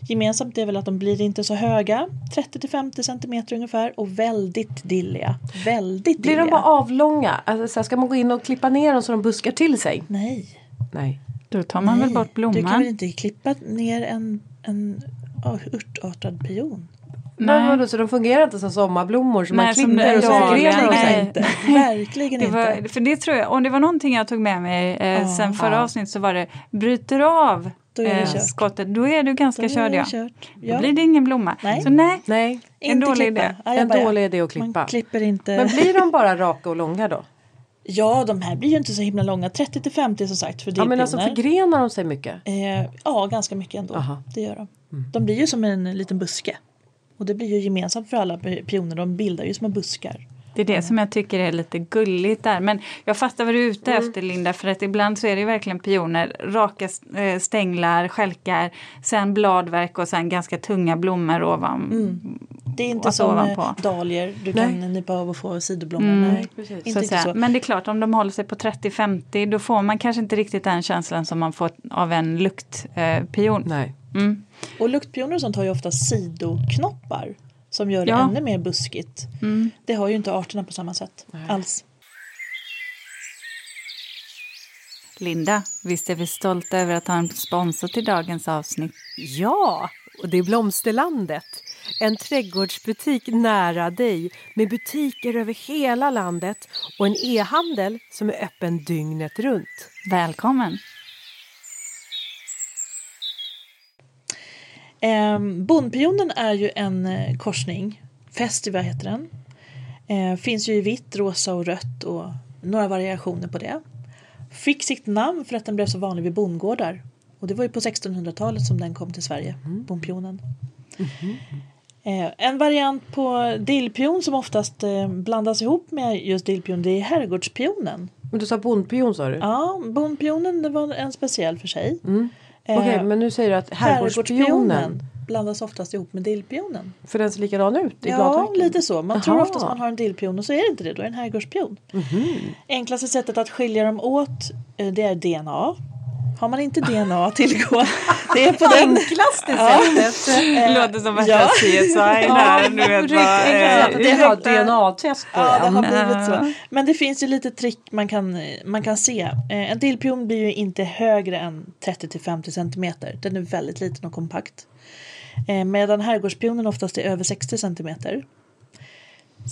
Gemensamt är väl att de blir inte så höga, 30 50 cm ungefär och väldigt dilliga. Väldigt Blir de bara avlånga? Alltså, ska man gå in och klippa ner dem så de buskar till sig? Nej. Nej. Då tar man Nej. väl bort blomman? Du kan väl inte klippa ner en, en örtartad pion? Nej. Vadå, så de fungerar inte som sommarblommor som nej, man klipper och så grenar inte. Verkligen det var, inte. För det tror jag, om det var någonting jag tog med mig eh, ah, sen förra ah. avsnittet så var det bryter av då är eh, skottet, då är du ganska då körd ja. Kört. Ja. Då blir det ingen blomma. Nej. Så nej, nej. en inte dålig klippa. idé. Ja, en dålig idé att klippa. Man klipper inte. Men blir de bara raka och långa då? Ja, de här blir ju inte så himla långa. 30 till 50 som sagt för Ja, men alltså förgrenar de sig mycket? Eh, ja, ganska mycket ändå. Aha. Det gör de. Mm. De blir ju som en liten buske. Och det blir ju gemensamt för alla pioner. De bildar ju små buskar. Det är det som jag tycker är lite gulligt där. Men jag fattar vad du är ute mm. efter Linda för att ibland så är det verkligen pioner, raka eh, stänglar, skälkar, sen bladverk och sen ganska tunga blommor ovan. Mm. Det är inte som ovanpå. Eh, dahlior du Nej. kan nypa av och få sidoblommor. Mm. Nej, Inte, så inte så. Men det är klart om de håller sig på 30-50 då får man kanske inte riktigt den känslan som man får av en luktpion. Eh, Nej. Mm. Och luktpioner och sånt har ju ofta sidoknoppar som gör det ja. ännu mer buskigt. Mm. Det har ju inte arterna på samma sätt Nej. alls. Linda, visst är vi stolta över att ha en sponsor till dagens avsnitt? Ja, och det är Blomsterlandet. En trädgårdsbutik nära dig med butiker över hela landet och en e-handel som är öppen dygnet runt. Välkommen! Eh, Bondpionen är ju en eh, korsning. Festival heter den. Eh, finns ju i vitt, rosa och rött och några variationer på det. Fick sitt namn för att den blev så vanlig vid bondgårdar. Och det var ju på 1600-talet som den kom till Sverige, mm. bondpionen. Mm. Eh, en variant på dillpion som oftast eh, blandas ihop med just dillpion det är herrgårdspionen. Men du sa bondpion sa du? Ja, bondpionen det var en speciell för sig. Mm. Okej, okay, men nu säger du att herrgårdspionen blandas oftast ihop med dillpionen. För den ser likadan ut i Ja, lite så. Man Aha. tror oftast man har en dillpion och så är det inte det, då är det en herrgårdspion. Mm -hmm. Enklaste sättet att skilja dem åt eh, det är DNA. Har man inte DNA att tillgå, det är på den... Enklaste sättet. Det låter som värsta ja. CSI där. Du vet, bara, det har DNA-test på ja, det har blivit så. Men det finns ju lite trick man kan, man kan se. Eh, en dillpion blir ju inte högre än 30 50 cm. Den är väldigt liten och kompakt. Eh, medan herrgårdspionen oftast är över 60 cm.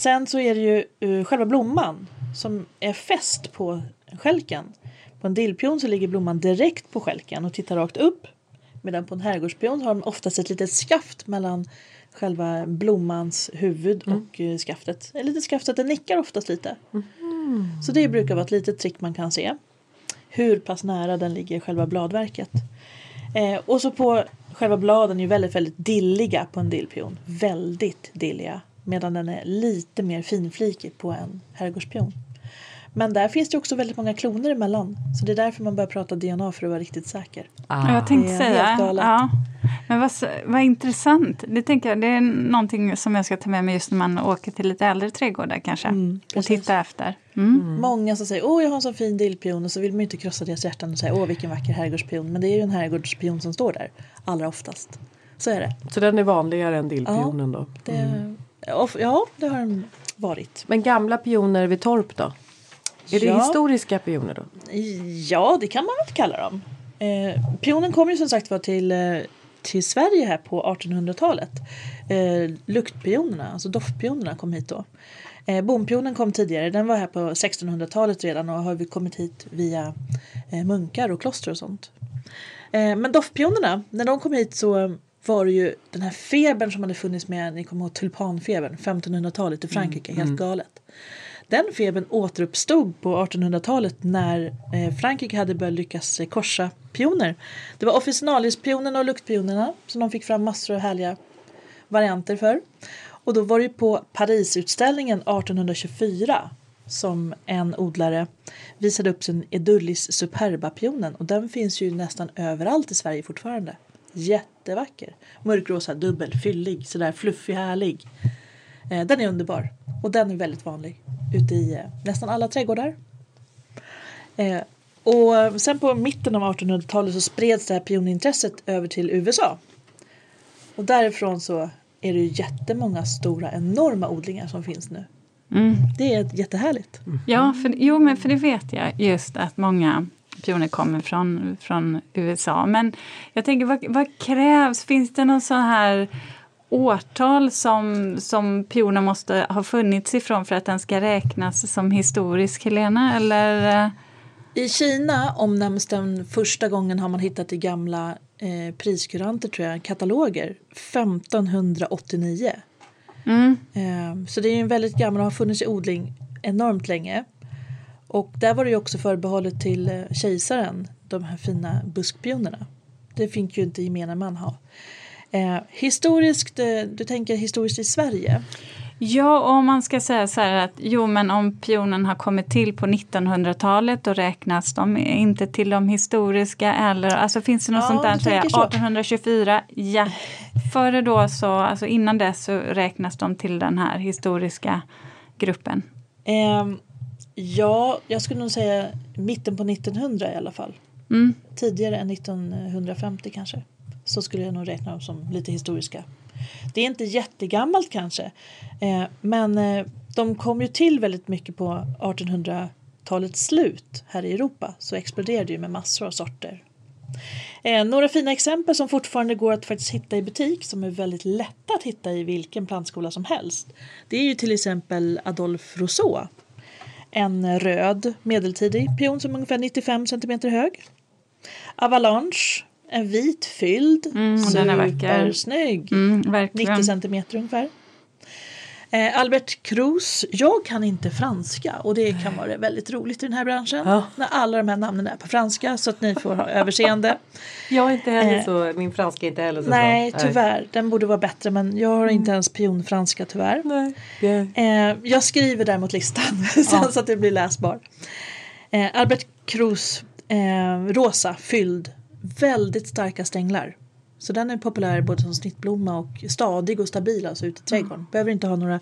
Sen så är det ju själva blomman som är fäst på skälken. På en dillpion så ligger blomman direkt på skälken och tittar rakt upp. Medan på en herrgårdspion har de oftast ett litet skaft mellan själva blommans huvud mm. och uh, skaftet. Ett litet skaft så att den nickar oftast lite. Mm. Så det brukar vara ett litet trick man kan se. Hur pass nära den ligger själva bladverket. Eh, och så på själva bladen är väldigt, väldigt dilliga på en dillpion. Väldigt dilliga. Medan den är lite mer finflikig på en herrgårdspion. Men där finns det också väldigt många kloner emellan. Så det är därför man börjar prata DNA för att vara riktigt säker. Ah. Jag tänkte säga, ja. Men vad, vad intressant. Det, tänker jag, det är någonting som jag ska ta med mig just när man åker till lite äldre trädgårdar kanske. Mm, och titta efter. Mm. Mm. Många som säger åh jag har en sån fin dillpion och så vill man inte krossa deras hjärtan och säga åh vilken vacker herrgårdspion. Men det är ju en herrgårdspion som står där allra oftast. Så är det. Så den är vanligare än dillpionen ja, då? Det, mm. ja, det har den varit. Men gamla pioner vid torp då? Är det historiska pioner då? Ja, det kan man väl kalla dem. Eh, pionen kom ju som sagt var till, eh, till Sverige här på 1800-talet. Eh, luktpionerna, alltså doftpionerna kom hit då. Eh, bompionen kom tidigare, den var här på 1600-talet redan och har kommit hit via eh, munkar och kloster och sånt. Eh, men doftpionerna, när de kom hit så var det ju den här febern som hade funnits med, ni kommer ihåg tulpanfebern, 1500-talet i Frankrike, mm. helt galet. Den febern återuppstod på 1800-talet när eh, Frankrike hade börjat lyckas eh, korsa pioner. Det var officinalispionerna och luktpionerna som de fick fram massor av härliga varianter för. Och då var det på Parisutställningen 1824 som en odlare visade upp sin Edullis superba-pionen och den finns ju nästan överallt i Sverige fortfarande. Jättevacker! Mörkrosa, dubbel, fyllig, sådär fluffig, härlig. Eh, den är underbar och den är väldigt vanlig ute i eh, nästan alla trädgårdar. Eh, och sen på mitten av 1800-talet så spreds det här pionintresset över till USA. Och därifrån så är det ju jättemånga stora enorma odlingar som finns nu. Mm. Det är jättehärligt. Mm. Ja, för, jo, men för det vet jag just att många pioner kommer från, från USA. Men jag tänker, vad, vad krävs? Finns det någon sån här årtal som, som pionen måste ha funnits ifrån för att den ska räknas som historisk, Helena? Eller? I Kina omnämns den första gången har man hittat i gamla eh, priskuranter, tror jag, kataloger, 1589. Mm. Eh, så det är en väldigt gammal och har funnits i odling enormt länge. Och där var det ju också förbehållet till eh, kejsaren, de här fina buskpionerna. Det fick ju inte gemene man ha. Eh, historiskt, eh, du tänker historiskt i Sverige? Ja, om man ska säga så här att jo, men om pionen har kommit till på 1900-talet då räknas de inte till de historiska eller alltså finns det något ja, sånt där? Säga, 1824, ja. Före då så, alltså innan dess så räknas de till den här historiska gruppen. Eh, ja, jag skulle nog säga mitten på 1900 i alla fall. Mm. Tidigare än 1950 kanske så skulle jag nog räkna dem som lite historiska. Det är inte jättegammalt kanske eh, men eh, de kom ju till väldigt mycket på 1800-talets slut här i Europa så exploderade ju med massor av sorter. Eh, några fina exempel som fortfarande går att faktiskt hitta i butik som är väldigt lätta att hitta i vilken plantskola som helst. Det är ju till exempel Adolphe Rousseau. En röd medeltidig pion som är ungefär 95 cm hög. Avalanche en vit fylld, mm, supersnygg. Mm, 90 centimeter ungefär. Eh, Albert Cruz, jag kan inte franska och det kan vara väldigt roligt i den här branschen. Ja. När alla de här namnen är på franska så att ni får ha överseende. jag är inte heller eh, så, min franska är inte heller så Nej, bra. tyvärr. Den borde vara bättre men jag har mm. inte ens pionfranska tyvärr. Nej. Yeah. Eh, jag skriver däremot listan ja. så att det blir läsbar. Eh, Albert Cruz, eh, rosa, fylld väldigt starka stänglar. Så den är populär både som snittblomma och stadig och stabil alltså ute i trädgården. Mm. Behöver inte ha några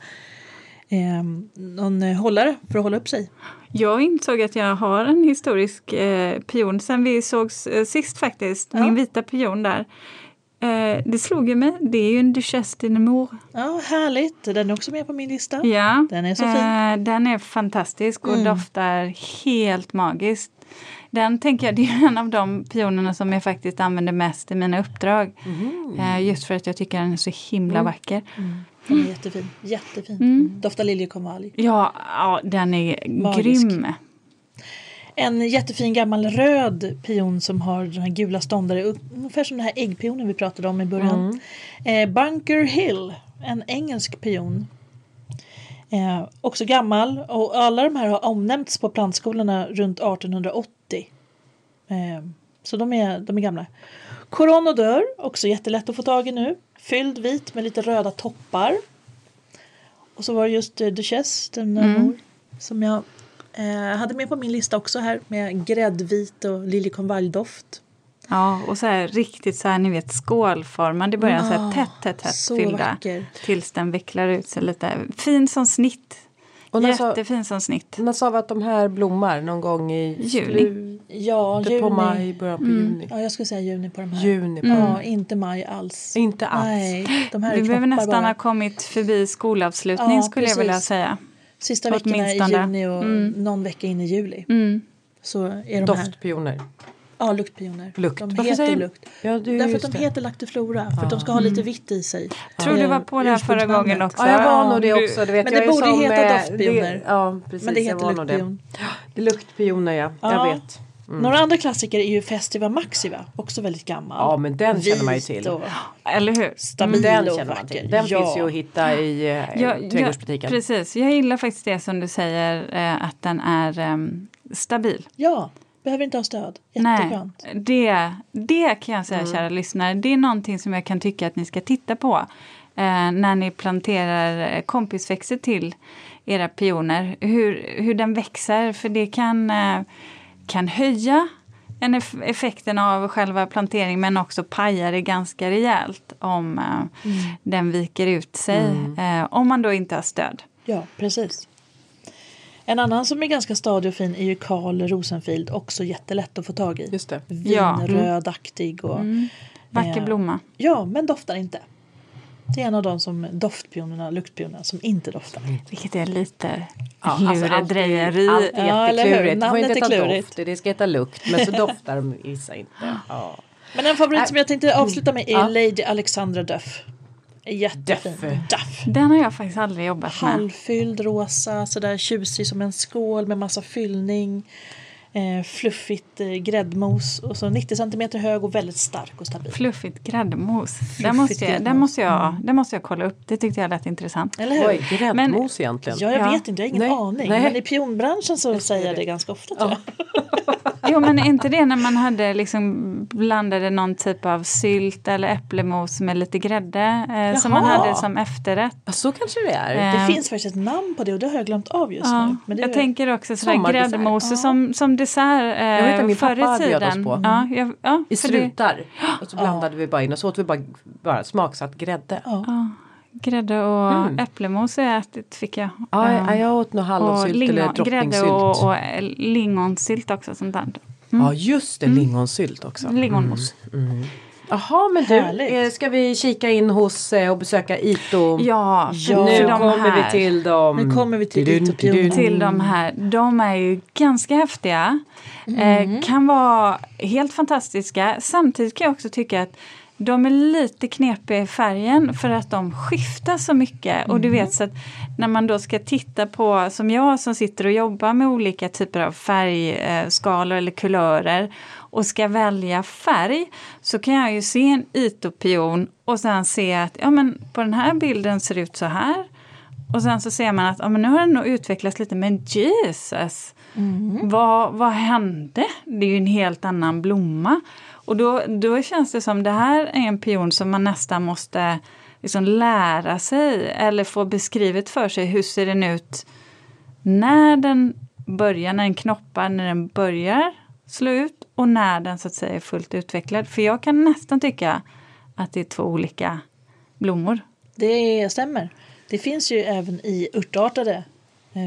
eh, någon hållare för att hålla upp sig. Jag insåg att jag har en historisk eh, pion sen vi sågs eh, sist faktiskt. Ja. Min vita pion där. Eh, det slog ju mig. Det är ju en Duchesse de Nemours. Ja, härligt. Den är också med på min lista. Ja, den är så fin. Eh, den är fantastisk och mm. doftar helt magiskt. Den tänker jag, det är en av de pionerna som jag faktiskt använder mest i mina uppdrag. Mm. just för att jag tycker den är så himla mm. vacker. Mm. Den är jättefin. Jättefin. Mm. Doftar liljekonvalj. Ja, ja, den är Magisk. grym. En jättefin gammal röd pion som har den här gula ståndare, ungefär som den här äggpionen vi pratade om i början. Mm. Eh, Bunker Hill, en engelsk pion. Eh, också gammal och alla de här har omnämnts på plantskolorna runt 1880. Eh, så de är, de är gamla. Coronodör, också jättelätt att få tag i nu. Fylld vit med lite röda toppar. Och så var det just eh, Duchesse, den mm. som jag eh, hade med på min lista också här med gräddvit och liljekonvaljdoft. Ja, och så här riktigt så här, ni vet skålformad i början, mm, så här tätt, tätt, tätt fyllda. Vacker. Tills den vecklar ut sig lite. Fin som snitt. Och Jättefin som snitt. När sa vi att de här blommar någon gång i juni? Ja, juni. på maj, början på mm. juni. Ja, jag skulle säga juni på de här. Juni på mm. Ja, inte maj alls. Inte alls. Nej, de här Vi behöver nästan bara. ha kommit förbi skolavslutning ja, skulle precis. jag vilja säga. Sista veckorna i juni och mm. någon vecka in i juli. Mm. Så är de Doftpioner. Här. Ja, luktpioner. Lukt. De Varför heter säger... lukt. Ja, Därför att de det. heter lactiflora. För att de ska ha lite vitt i sig. Tror du var på det här förra gången också. Ja, jag var nog det också. Det vet men det borde ju heta doftpioner. Ja, precis. Men det heter luktpion. Det. är luktpioner, ja. ja. Jag vet. Mm. Några andra klassiker är ju Festiva Maxiva, också väldigt gammal. Ja men den Vit känner man ju till. Och Eller hur? Stabil den och känner man till. Den ja. finns ju att hitta i eh, ja, trädgårdsbutiken. Ja, precis, jag gillar faktiskt det som du säger eh, att den är um, stabil. Ja, behöver inte ha stöd. Jätteskönt. Nej, det, det kan jag säga mm. kära lyssnare, det är någonting som jag kan tycka att ni ska titta på eh, när ni planterar kompisväxter till era pioner. Hur, hur den växer, för det kan eh, kan höja en eff effekten av själva planteringen men också paja det ganska rejält om uh, mm. den viker ut sig. Mm. Uh, om man då inte har stöd. Ja, precis. En annan som är ganska stadig och fin är ju Karl Rosenfield. Också jättelätt att få tag i. Just det. Vinrödaktig. Och, mm. Vacker eh, blomma. Ja, men doftar inte. Det är en av de som doftpionerna, luktpionerna som inte doftar. Vilket är lite ja, lurendrejeri. Alltså allt är ja, jätteklurigt. Det får inte heta doft, det ska heta lukt. Men så doftar de vissa inte. Ja. Men en favorit som jag tänkte avsluta med är. Lady Alexandra Duff. Jättefin. Duff. Den har jag faktiskt aldrig jobbat med. Halvfylld rosa, sådär tjusig som en skål med massa fyllning eh, fluffigt eh, gräddmos och så 90 cm hög och väldigt stark och stabil. Fluffigt gräddmos. Fluffigt den, måste jag, den, måste jag, mm. den måste jag kolla upp. Det tyckte jag lät intressant. Eller hur? Är gräddmos Men, egentligen? Ja, jag ja. vet inte. Jag har ingen Nej. aning. Nej. Men i pionbranschen så säger jag det ganska ofta. Ja. jo, men är inte det när man hade liksom blandade någon typ av sylt eller äpplemos med lite grädde eh, som man hade som efterrätt? Ja, så kanske det är. Eh. Det finns faktiskt ett namn på det och det har jag glömt av just ja. nu. Men jag tänker också sådär gräddmos ja. som, som dessert eh, jag vet, min förr i tiden. Oss på. Ja, jag, ja, I strutar. Det. Och så blandade vi bara in och så åt vi bara, bara smaksatt grädde. Grädde och mm. äpplemos har jag ätit fick jag. Ja, ja jag åt nog hallonsylt lingon, eller drottningsylt. Grädde och, och lingonsylt också. Sånt där. Mm. Ja just det, mm. lingonsylt också. Lingonmos. Mm. mm. Jaha men du, Härligt. Eh, ska vi kika in hos eh, och besöka Ito? Ja, ja. nu kommer här. vi till dem. Nu kommer vi till Ito Till de här. De är ju ganska häftiga. Mm. Eh, kan vara helt fantastiska. Samtidigt kan jag också tycka att de är lite knepiga i färgen för att de skiftar så mycket. Mm. Och du vet så att när man då ska titta på, som jag som sitter och jobbar med olika typer av färgskalor eller kulörer och ska välja färg så kan jag ju se en ytopion och sen se att ja, men på den här bilden ser det ut så här. Och sen så ser man att ja, men nu har den nog utvecklats lite, men Jesus! Mm. Vad, vad hände? Det är ju en helt annan blomma. Och då, då känns det som det här är en pion som man nästan måste liksom lära sig eller få beskrivet för sig. Hur ser den ut när den börjar, när den knoppar, när den börjar slå ut och när den så att säga är fullt utvecklad. För jag kan nästan tycka att det är två olika blommor. Det stämmer. Det finns ju även i örtartade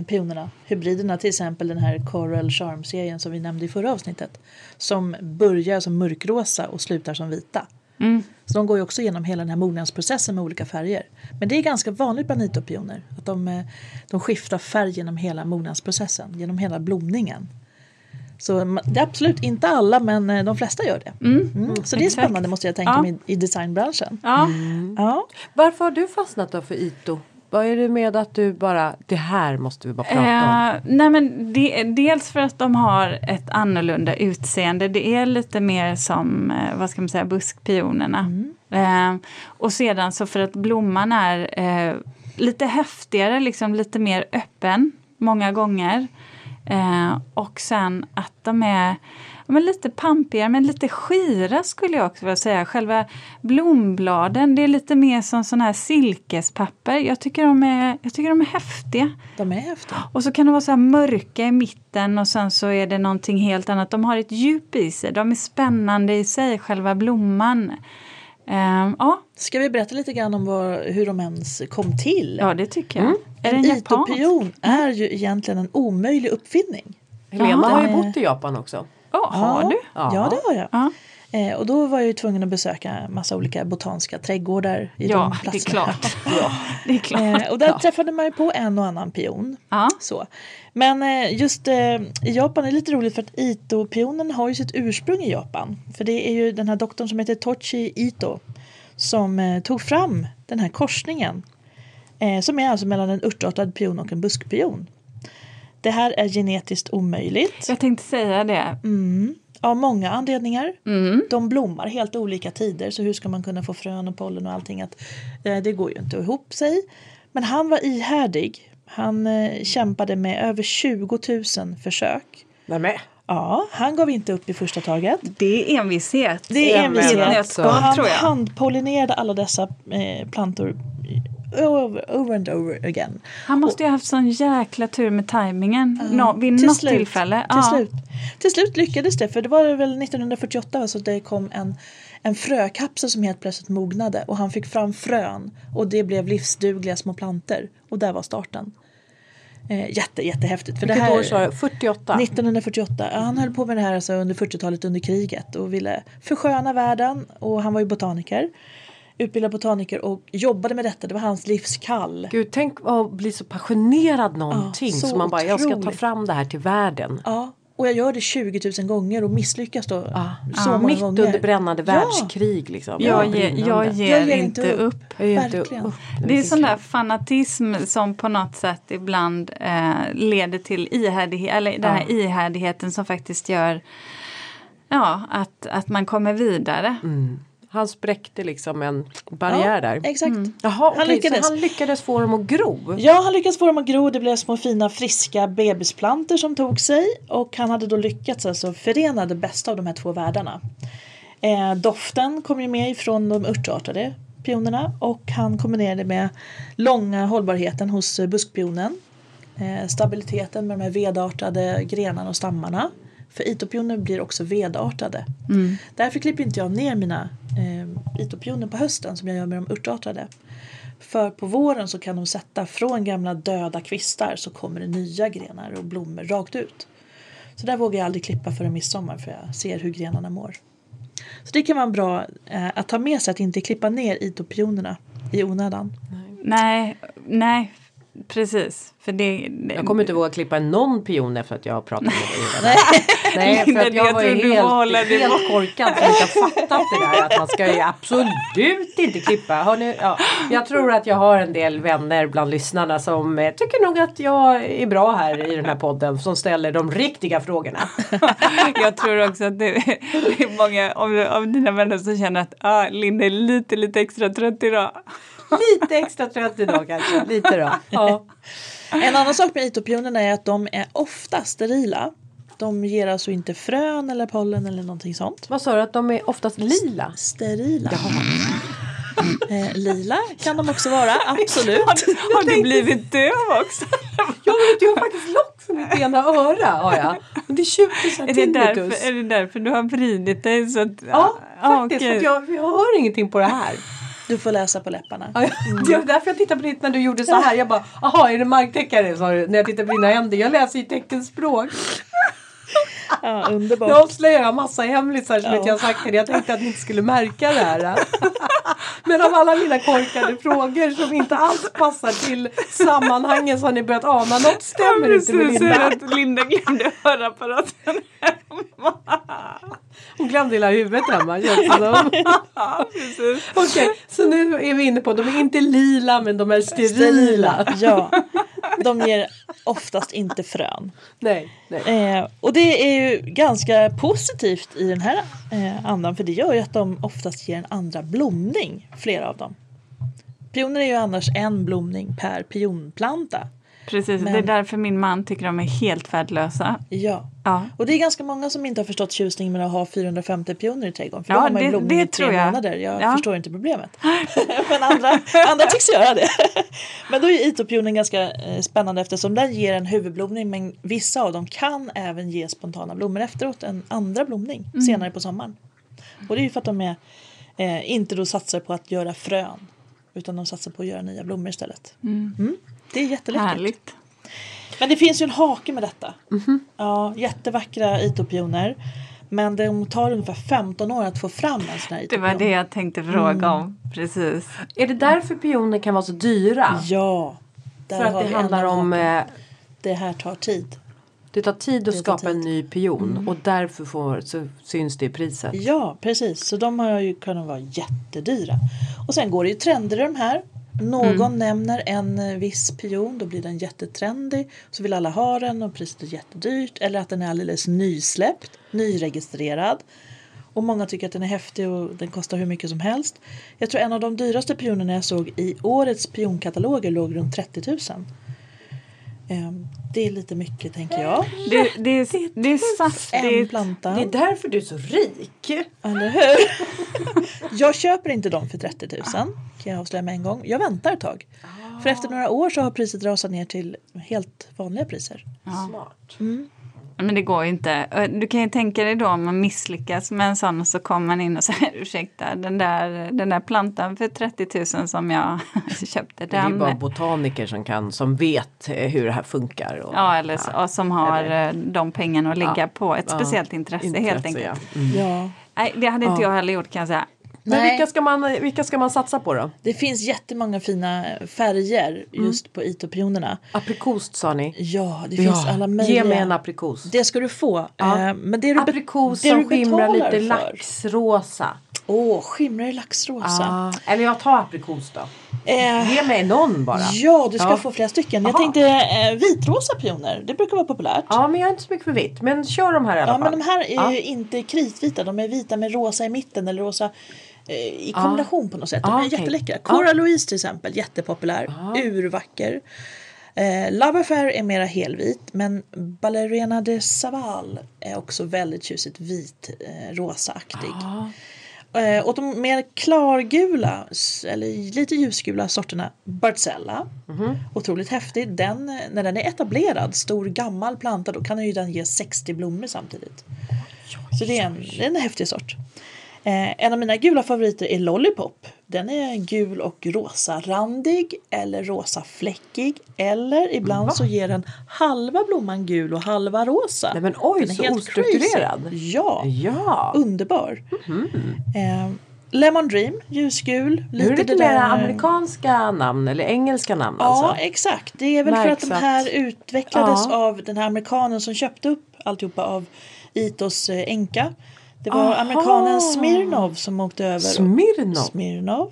pionerna, hybriderna, till exempel den här Coral Charm-serien som vi nämnde i förra avsnittet. Som börjar som mörkrosa och slutar som vita. Mm. Så de går ju också igenom hela den här mognadsprocessen med olika färger. Men det är ganska vanligt bland nitopioner att de, eh, de skiftar färg genom hela mognadsprocessen, genom hela blomningen. Så det är absolut inte alla men eh, de flesta gör det. Mm. Mm. Så det är spännande måste jag tänka Ja. mig i designbranschen. Ja. Ja. Varför har du fastnat då för Ito? Vad är det med att du bara, det här måste vi bara prata om? Eh, nej men det, dels för att de har ett annorlunda utseende. Det är lite mer som, eh, vad ska man säga, buskpionerna. Eh, och sedan så för att blomman är eh, lite häftigare, liksom lite mer öppen många gånger. Eh, och sen att de är men lite pampigare men lite skira skulle jag också vilja säga. Själva blombladen, det är lite mer som sån här silkespapper. Jag tycker de är, jag tycker de är häftiga. De är häftiga. Och så kan de vara så här mörka i mitten och sen så är det någonting helt annat. De har ett djup i sig. De är spännande i sig, själva blomman. Ehm, ja, Ska vi berätta lite grann om vad, hur de ens kom till? ja, det tycker jag. Är det en itopion är ju egentligen en omöjlig uppfinning. Helena har ju bott i Japan också. Ja, har du? Ja, ja det har jag. Ja, Eh, och då var jag ju tvungen att besöka massa olika botaniska trädgårdar i ja de det är platserna. klart. Det är klart. Eh, och där träffade man ju på en och annan pion. Ja. Så. Men eh, just eh, i Japan är det lite roligt för att Ito-pionen har ju sitt ursprung i Japan. För det är ju den här doktorn som heter Tochi Ito som eh, tog fram den här korsningen. Eh, som är alltså mellan en örtartad pion och en buskpion. Det här är genetiskt omöjligt. Jag tänkte säga det. Mm. Av många anledningar. Mm. De blommar helt olika tider så hur ska man kunna få frön och pollen och allting? Att, eh, det går ju inte ihop sig. Men han var ihärdig. Han eh, kämpade med över 20 000 försök. Nej, men. Ja, han gav inte upp i första taget. Det är envishet. Det är Ja, men envishet. alltså. Och han handpollinerade alla dessa eh, plantor over, over and over again. Han måste ju ha haft sån jäkla tur med tajmingen nå, vid Till något slut. tillfälle. Till, slut. till slut lyckades det, för det var väl 1948 så det kom en, en frökapsel som helt plötsligt mognade och han fick fram frön och det blev livsdugliga små planter och där var starten. Eh, jätte, jättehäftigt. För Vilket det här, år sa du? 48? 1948. Ja, han höll på med det här alltså under 40-talet under kriget och ville försköna världen och han var ju botaniker. Utbildad botaniker och jobbade med detta. Det var hans livskall. Gud, tänk att bli så passionerad någonting så så man bara, jag ska ta otroligt. fram det här till världen. Ja, och jag gör det 20 000 gånger och misslyckas då Ja. så många Mitt gånger. under brännande Ja. världskrig liksom. Jag, Ja, ger, jag brinnande. ger, Jag ger inte upp. upp. Jag ger inte Verkligen. upp. Det är sån där fanatism som på något sätt ibland eh, leder till ihärdighet, eller den här ihärdigheten som faktiskt gör ja, att, att man kommer vidare. Mm. Han spräckte liksom en barriär där. Exakt. Jaha, okej, lyckades. Så han lyckades få dem att gro. Ja, han lyckades få dem att gro. Det blev små fina friska bebisplantor som tog sig. Och han hade då lyckats alltså förena det bästa av de här två världarna. Eh, doften kom ju med ifrån de örtartade pionerna och han kombinerade med långa hållbarheten hos buskpionen. Eh, stabiliteten med de här vedartade grenarna och stammarna. För itopioner blir också vedartade. Därför klipper inte jag ner mina eh, itopioner på hösten som jag gör med de örtartade. För på våren så kan de sätta från gamla döda kvistar så kommer det nya grenar och blommor rakt ut. Så där vågar jag aldrig klippa före midsommar för jag ser hur grenarna mår. Så det kan vara bra eh, att ta med sig att inte klippa ner itopionerna i onödan. Nej, nej, precis. För det, det, Jag kommer inte våga klippa någon pion efter att jag har pratat med dig. Nej, för att jag var ju helt, helt korkad som inte har fattat det där. Att man ska ju absolut inte klippa. Har ni, ja, jag tror att jag har en del vänner bland lyssnarna som eh, tycker nog att jag är bra här i den här podden. Som ställer de riktiga frågorna. jag tror också att det, det är många av, av dina vänner som känner att ah, Linda är lite, lite extra trött idag. Lite extra trött idag kanske. Lite då. Ja. En annan sak med itopionerna är att de är ofta sterila. De ger alltså inte frön eller pollen eller någonting sånt. Vad sa du att de är oftast lila? Sterila. Eh, lila kan de också vara, absolut. Har, har du blivit döv också? Jag vet, jag har faktiskt lock som mitt ena öra. Har jag. Det är 20 Är det, därför, är det därför du har vridit dig? Så att, Ja, ah, faktiskt. att jag, jag hör ingenting på det här. Du får läsa på läpparna. Ja, det var därför jag tittade på ditt när du gjorde så här. Jag bara, jaha är det marktäckare? Sa du när jag tittade på dina händer. Jag läser ju teckenspråk. Ja, underbart. Nu avslöjar jag massa hemlisar som inte jag sagt till. Jag tänkte att ni inte skulle märka det här. Men av alla mina korkade frågor som inte alls passar till sammanhangen så har ni börjat ana något stämmer inte med Linda. att Linda glömde hörapparaten hemma. Hon glömde hela huvudet hemma det som. Okej, så nu är vi inne på de är inte lila men de är sterila. Ja, de ger oftast inte frön. Nej, nej. Eh, och det är ju ganska positivt i den här eh, andan för det gör ju att de oftast ger en andra blomning, flera av dem. Pioner är ju annars en blomning per pionplanta. Precis, Men- det är därför min man tycker de är helt värdelösa. Ja. Ja. Och det är ganska många som inte har förstått tjusningen med att ha 450 pioner i trädgården. För Ja, då har man det- det i tre jag. månader. Jag Ja. förstår inte problemet. Men andra, andra tycks göra det. men då är itopionen ganska eh, spännande eftersom den ger en huvudblomning men vissa av dem kan även ge spontana blommor efteråt. En andra blomning Mm. senare på sommaren. Och det är ju för att de är, eh, inte då satsar på att göra frön. Utan de satsar på att göra nya blommor istället. Mm. Det är jätteläckert. Härligt. Men det finns ju en hake med detta. Ja, jättevackra itopioner. Men de tar ungefär 15 år att få fram en sån här Det itopion. var det jag tänkte fråga om. Precis. Är det därför pioner kan vara så dyra? Ja. För att det handlar en om haken. eh, Det här tar tid. det tar tid att Det tar skapa en tid. ny pion och därför får, så syns det i priset. Ja, precis. Så de har ju kunnat vara jättedyra. Och sen går det ju trender i de här. Mm. Någon nämner en eh, viss pion, då blir den jättetrendig. Så vill alla ha den och priset är jättedyrt. Eller att den är alldeles nysläppt, nyregistrerad. Och många tycker att den är häftig och den kostar hur mycket som helst. Jag tror en av de dyraste pionerna jag såg i årets pionkataloger låg runt 30 000. Ehm, det är lite mycket tänker jag. Det, det, är, det är En saftigt. planta. Det är därför du är så rik. Eller hur? jag köper inte dem för 30 000 kan jag avslöja med en gång. Jag väntar ett tag. För efter några år så har priset rasat ner till helt vanliga priser. Smart. Men det går ju inte. Du kan ju tänka dig då om man misslyckas med en sån och så kommer man in och säger ursäkta den där, den där plantan för 30 000 som jag köpte. Det är ju Den, bara botaniker som kan, som vet eh, hur det här funkar. Och, ja, eller så, och som har Eller- eh, de pengarna att lägga Ja. på ett Ja. speciellt intresse, helt enkelt. ja. Mm. Ja. Nej, det hade inte Ja. jag heller gjort kan jag säga. Men Nej. vilka ska, man, vilka ska man satsa på då? Det finns jättemånga fina färger just på itopionerna. Aprikos sa ni? Ja, det finns alla möjliga. Ge mig en aprikos. Det ska du få. Ja. Eh, Men det du, be- Aprikos det som du skimrar lite för- laxrosa. Åh, skimrar i laxrosa. Ah, eller jag tar aprikos då. Eh, Ge mig någon bara. ja, du ska Ja. få flera stycken. Jag Aha. tänkte eh, vitrosa pioner. Det brukar vara populärt. Ja men jag är inte så mycket för vitt. Men kör de här i alla Ja, fall. men de här är Ja. ju inte kritvita. De är vita med rosa i mitten eller rosa i kombination på något sätt. De Ah, är okej. jätteläckra. Ah. Cora Louise till exempel, jättepopulär. Urvacker. Eh, Love Affair är mera helvit men Ballerina de Saval är också väldigt tjusigt vit, eh, rosaaktig. Ja. Eh, och de mer klargula, eller lite ljusgula sorterna, Barcella. Mhm. Otroligt häftig. Den, eh, när den är etablerad, stor gammal planta, då kan ju den ge 60 blommor samtidigt. Så det är en, det är en häftig sort. Eh, en av mina gula favoriter är Lollipop. Den är gul och rosa randig eller rosa fläckig. Eller ibland Va? så ger den halva blomman gul och halva rosa. Nej men oj Den är så helt ostrukturerad. crazy. Ja, Ja. underbar. Eh, Lemon Dream, ljusgul. Nu är det lite det mer amerikanska namn eller engelska namn Ja, alltså. exakt. Det är väl för att de här utvecklades Ja. av den här amerikanen som köpte upp alltihopa av Itos eh, änka. Det var Aha. amerikanen Smirnov som åkte över. Smirnov. Smirnov.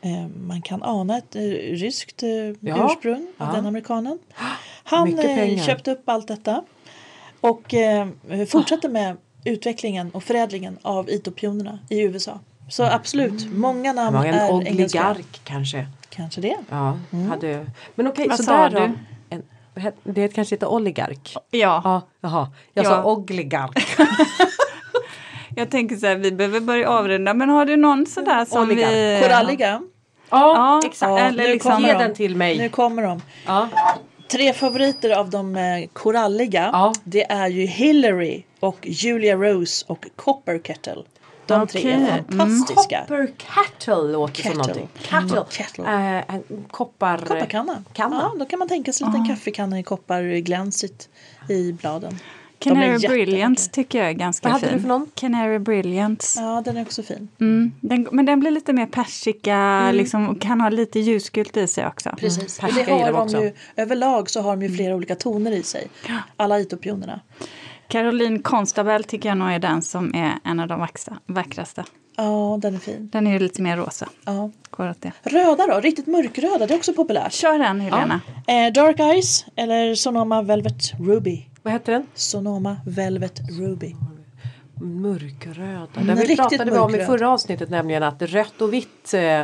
Eh, man kan ana ett eh, ryskt eh, Ja. ursprung av Ja. den amerikanen. Han eh, köpte upp allt detta och fortsatte med utvecklingen och förädlingen av itopionerna i USA. Så absolut, många Det namn var en är engelska. oligark kanske. Kanske det. Ja, hade... Men okej, Vad så sa där du? En, det kanske heter oligark. Ja, Ja, jaha. Jag Ja. sa oligark. jag tänker så här, vi behöver börja avrunda. Men har du någon sådär som Oligark. vi... Koralliga. Ja, exakt. Ja, eller nu liksom... kommer Ge de. den till mig. Nu kommer de. Ja. Tre favoriter av de eh, koralliga. Ja. Det är ju Hillary och Julia Rose och Copper Kettle. De okay. tre är fantastiska. Mm. Copper Cattle låter kettle. som någonting. Cattle. Mm. kettle. Äh, koppar... Kopparkanna. Kanna. Ja, då kan man tänka sig en liten ah. kaffekanna i kopparglansigt i bladen. Canary Brilliance tycker jag är ganska Vad fin. Vad hade du för någon? Canary Brilliance. Ja, den är också fin. Mm, den, men den blir lite mer persika, mm. liksom, och kan ha lite ljusgult i sig också. Precis, mm. det har de ju, överlag så har de ju flera olika toner i sig. Alla itopionerna. Caroline Constabel tycker jag nog är den som är en av de vackra, vackraste. Ja, den är fin. Den är ju lite mer rosa. Ja. Går åt det. Röda då, riktigt mörkröda, det är också populärt. Kör den Helena. Ja. Eh, Dark Eyes eller Sonoma Velvet Ruby. Vad heter den? Sonoma Velvet Ruby. Mörkröda. Mm, vi pratade vi om i förra avsnittet nämligen att rött och vitt eh,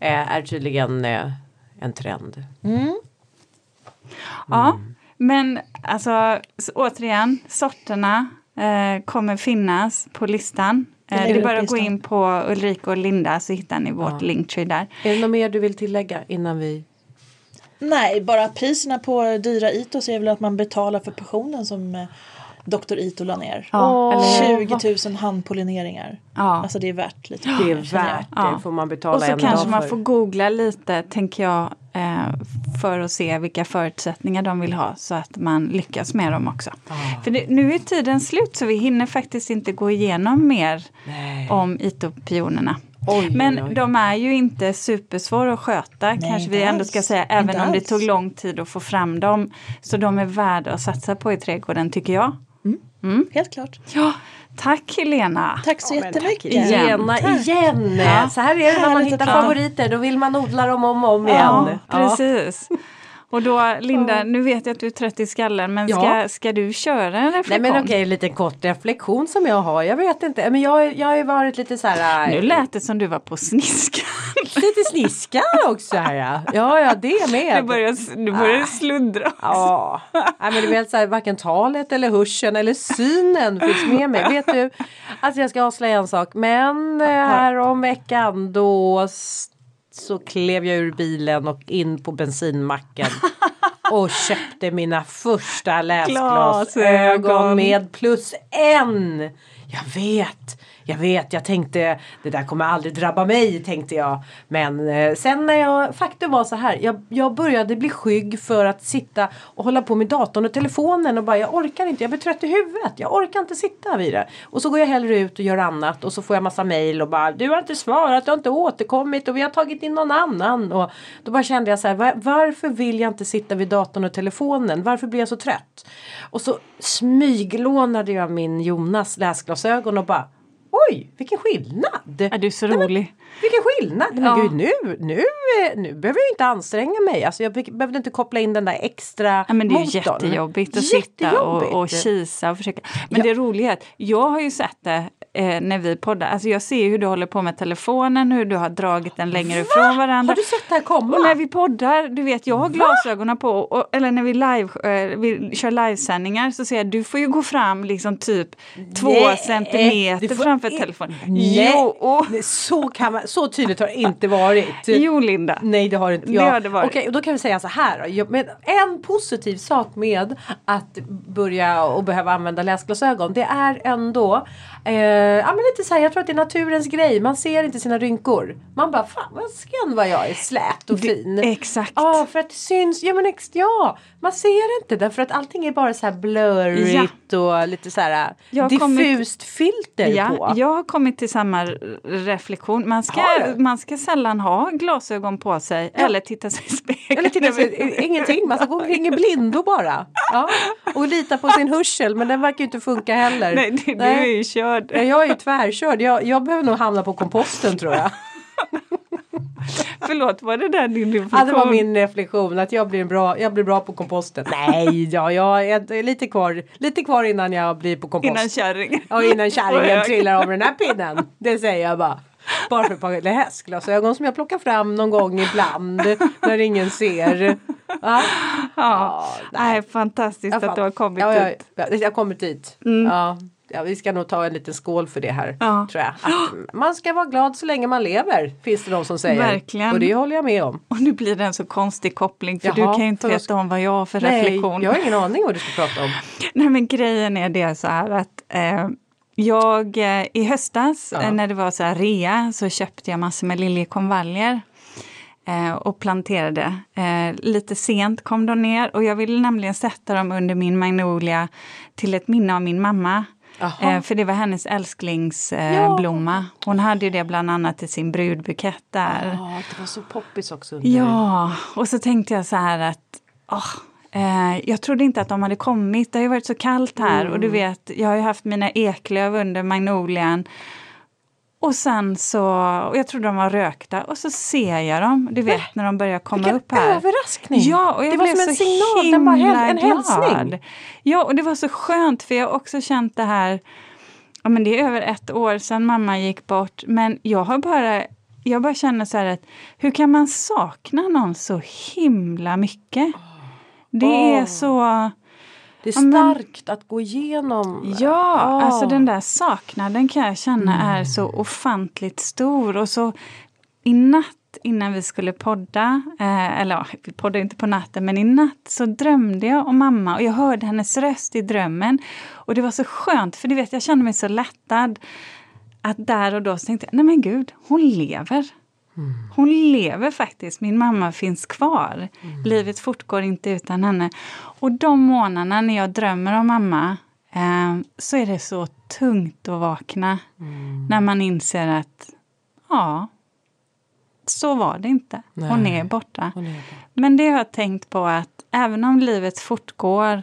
är tydligen eh, en trend. Mm. Ja, men alltså återigen sorterna eh, kommer finnas på listan. Eh, det är bara att gå in på Ulrika och Linda så hittar ni vårt ja. linktree där. Är det något mer du vill tillägga innan vi Nej, bara priserna på dyra Itos är väl att man betalar för passionen som eh, Dr. Ito la ner. Ja, 20 000 handpollineringar. Ja. Alltså det är värt lite. Det är värt det, ja. får man betala Och så en kanske man får googla lite, tänker jag, eh, för att se vilka förutsättningar de vill ha så att man lyckas med dem också. Ah. För det, nu är tiden slut så vi hinner faktiskt inte gå igenom mer Nej. om Itopionerna. Oj, Men oj, de är ju inte supersvåra att sköta Nej, kanske vi ändå ska säga. Även Inte om det tog lång tid att få fram dem. Så de är värda att satsa på i trädgården tycker jag. Mm. Helt klart. Ja, tack Helena! Tack så Ja, jättemycket. tack igen. Tack. igen. Ja. Så här är det när man hittar favoriter. Då vill man odla dem om och om Ja, igen. precis. Och då Linda, nu vet jag att du är trött i skallen men ska, Ja. ska du köra en reflektion? Nej men okej, en liten kort reflektion som jag har. Jag vet inte, men jag, jag har ju varit lite så här. Nu lät det som du var på sniska. Lite sniskar också här. ja. Ja, ja det med. Du börjar, du börjar sluddra. Ja, Nej, men du vet så här, varken talet eller hörseln eller synen finns med mig. Vet du, alltså jag ska avslöja en sak. Men eh, här om veckan då så klev jag ur bilen och in på bensinmacken. Och köpte mina första läsglasögon Glasögon. med plus en. Jag vet, jag vet, jag tänkte det där kommer aldrig drabba mig tänkte jag. Men eh, sen när jag, faktum var så här, jag, jag började bli skygg för att sitta och hålla på med datorn och telefonen och bara jag orkar inte, jag blir trött i huvudet, jag orkar inte sitta vid det. Och så går jag hellre ut och gör annat och så får jag massa mail och bara du har inte svarat, du har inte återkommit och vi har tagit in någon annan. Och då bara kände jag så här, var, varför vill jag inte sitta vid datorn och telefonen? Varför blir jag så trött? Och så smyglånade jag min Jonas läsglasögon och bara Oj, vilken skillnad! Är du så Nej, men- rolig? Vilken skillnad! Men Ja. gud, nu, nu, nu behöver jag inte anstränga mig. Alltså jag be- behövde inte koppla in den där extra Ja, men det är motorn. jättejobbigt att sitta och, och Jättejobbigt. kisa och försöka. Men Ja. det roliga är att jag har ju sett det eh, när vi poddar. Alltså jag ser hur du håller på med telefonen, hur du har dragit den längre ifrån varandra. Har du sett det här komma? Och när vi poddar, du vet jag har glasögonen på, och, eller när vi, live, eh, vi kör livesändningar så ser jag du får ju gå fram liksom typ två Nej, centimeter du får framför in- telefonen. Nej, Jo, och, så, kan man, så tydligt har det inte varit. jo Linda. Nej det har inte. Det har det varit. Okej, då kan vi säga så här. då. Jag- Men en positiv sak med att börja och behöva använda läsglasögon. Det är ändå eh, ja, men lite så här, jag tror att det är naturens grej. Man ser inte sina rynkor. Man bara fan vad skön vad jag är slät och fin. Exakt. Ja för att det syns. Ja men ex, ja. Man ser inte därför att allting är bara så här blurrigt och lite så här diffust filter Ja, på. jag har kommit till samma reflektion. Man ska, man ska sällan ha glasögon på sig eller titta sig i spegeln. Eller titta sig, ingenting, man ska gå omkring i blindo bara. Ja. Och lita på sin hörsel men den verkar ju inte funka heller. Nej, du, du är ju körd. Ja, Jag är ju tvärkörd, jag, jag behöver nog hamna på komposten tror jag. Förlåt, var det där din reflektion? Ja, det var min reflektion att jag blir bra, jag blir bra på komposten. Nej, ja, jag är lite kvar, lite kvar innan jag blir på kompost. Innan kärringen. Ja, innan kärringen trillar av den här pinnen. Det säger jag bara. Bara för ett par hästglasögon som jag plockar fram någon gång ibland när ingen ser. Ja, Ja, nej. fantastiskt Ja, att du har kommit ja, dit. ja, jag har kommit dit. Ja, ja, vi ska nog ta en liten skål för det här. Ja. Tror jag. Att man ska vara glad så länge man lever. Finns det de som säger. Verkligen. Och det håller jag med om. Och nu blir det en så konstig koppling för Jaha, du kan ju inte veta om vad jag har för Nej, reflektion. jag har ingen aning vad du ska prata om. Nej men grejen är det så här att eh, jag, eh, I höstas ja. när det var så här rea så köpte jag massor med liljekonvaljer eh, och planterade. Eh, lite sent kom de ner och jag ville nämligen sätta dem under min magnolia till ett minne av min mamma. Eh, för det var hennes älsklingsblomma. Eh, Hon hade ju det bland annat i sin brudbukett där. Ja, det var så poppis också. Under. Ja, och så tänkte jag så här att oh, jag trodde inte att de hade kommit. Det har ju varit så kallt här mm. och du mm. vet, jag har ju haft mina eklöv under magnolian. Och sen så, och jag trodde de var rökta och så ser jag dem, du vet när de börjar komma Vilken upp här. överraskning! Ja, och jag det var som en signal, den bara en hälsning. Ja, och det var så skönt för jag har också känt det här, ja men det är över ett år sedan mamma gick bort, men jag har bara jag bara känner så här att hur kan man sakna någon så himla mycket? Det oh. är så det är starkt att gå igenom. Ja, oh. alltså den där saknaden kan jag känna mm. är så ofantligt stor. Och så i natt innan vi skulle podda, eh, eller ja, vi poddade inte på natten, men i natt så drömde jag om mamma och jag hörde hennes röst i drömmen. Och det var så skönt, för du vet, jag kände mig så lättad. Att där och då så tänkte jag, nej men gud, hon lever. Hon lever faktiskt, min mamma finns kvar. Mm. Livet fortgår inte utan henne. Och de månaderna när jag drömmer om mamma eh, så är det så tungt att vakna. Mm. När man inser att ja, så var det inte. Nej. Hon är borta. Hon är borta. Men det har jag tänkt på att även om livet fortgår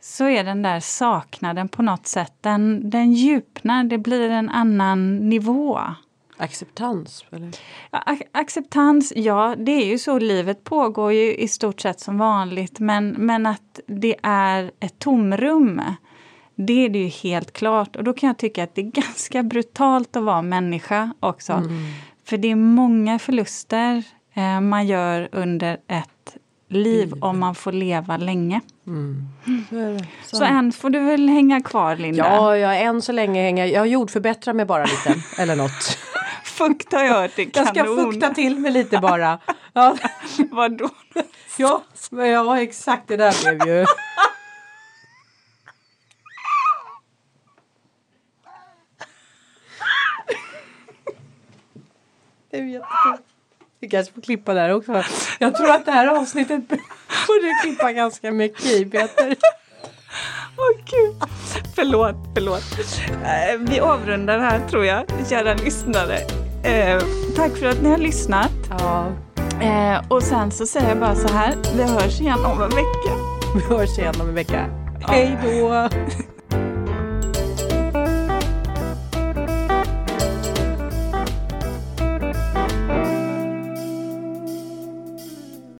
så är den där saknaden på något sätt, den, den djupnar, det blir en annan nivå. Acceptans? Eller? Ja, acceptans, ja det är ju så, livet pågår ju i stort sett som vanligt men, men att det är ett tomrum. Det är det ju helt klart och då kan jag tycka att det är ganska brutalt att vara människa också. Mm. För det är många förluster eh, man gör under ett liv mm. om man får leva länge. Mm. Så, så än får du väl hänga kvar Linda? Ja, ja än så länge hänger jag. jordförbättrar mig bara lite eller något. Fukt har jag hört är kanon. Jag ska fukta till mig lite bara. Ja. Vadå? Ja, ja, exakt det där blev ju. Det är jättekul. Vi kanske får klippa där också. Jag tror att det här avsnittet borde klippa ganska mycket i Peter. Åh oh, gud. Förlåt, förlåt. Eh, vi avrundar här tror jag, kära lyssnare. Eh, tack för att ni har lyssnat. Ja. Eh, och sen så säger jag bara så här, vi hörs igen om en vecka. Vi hörs igen om en vecka. Ja. Hej då!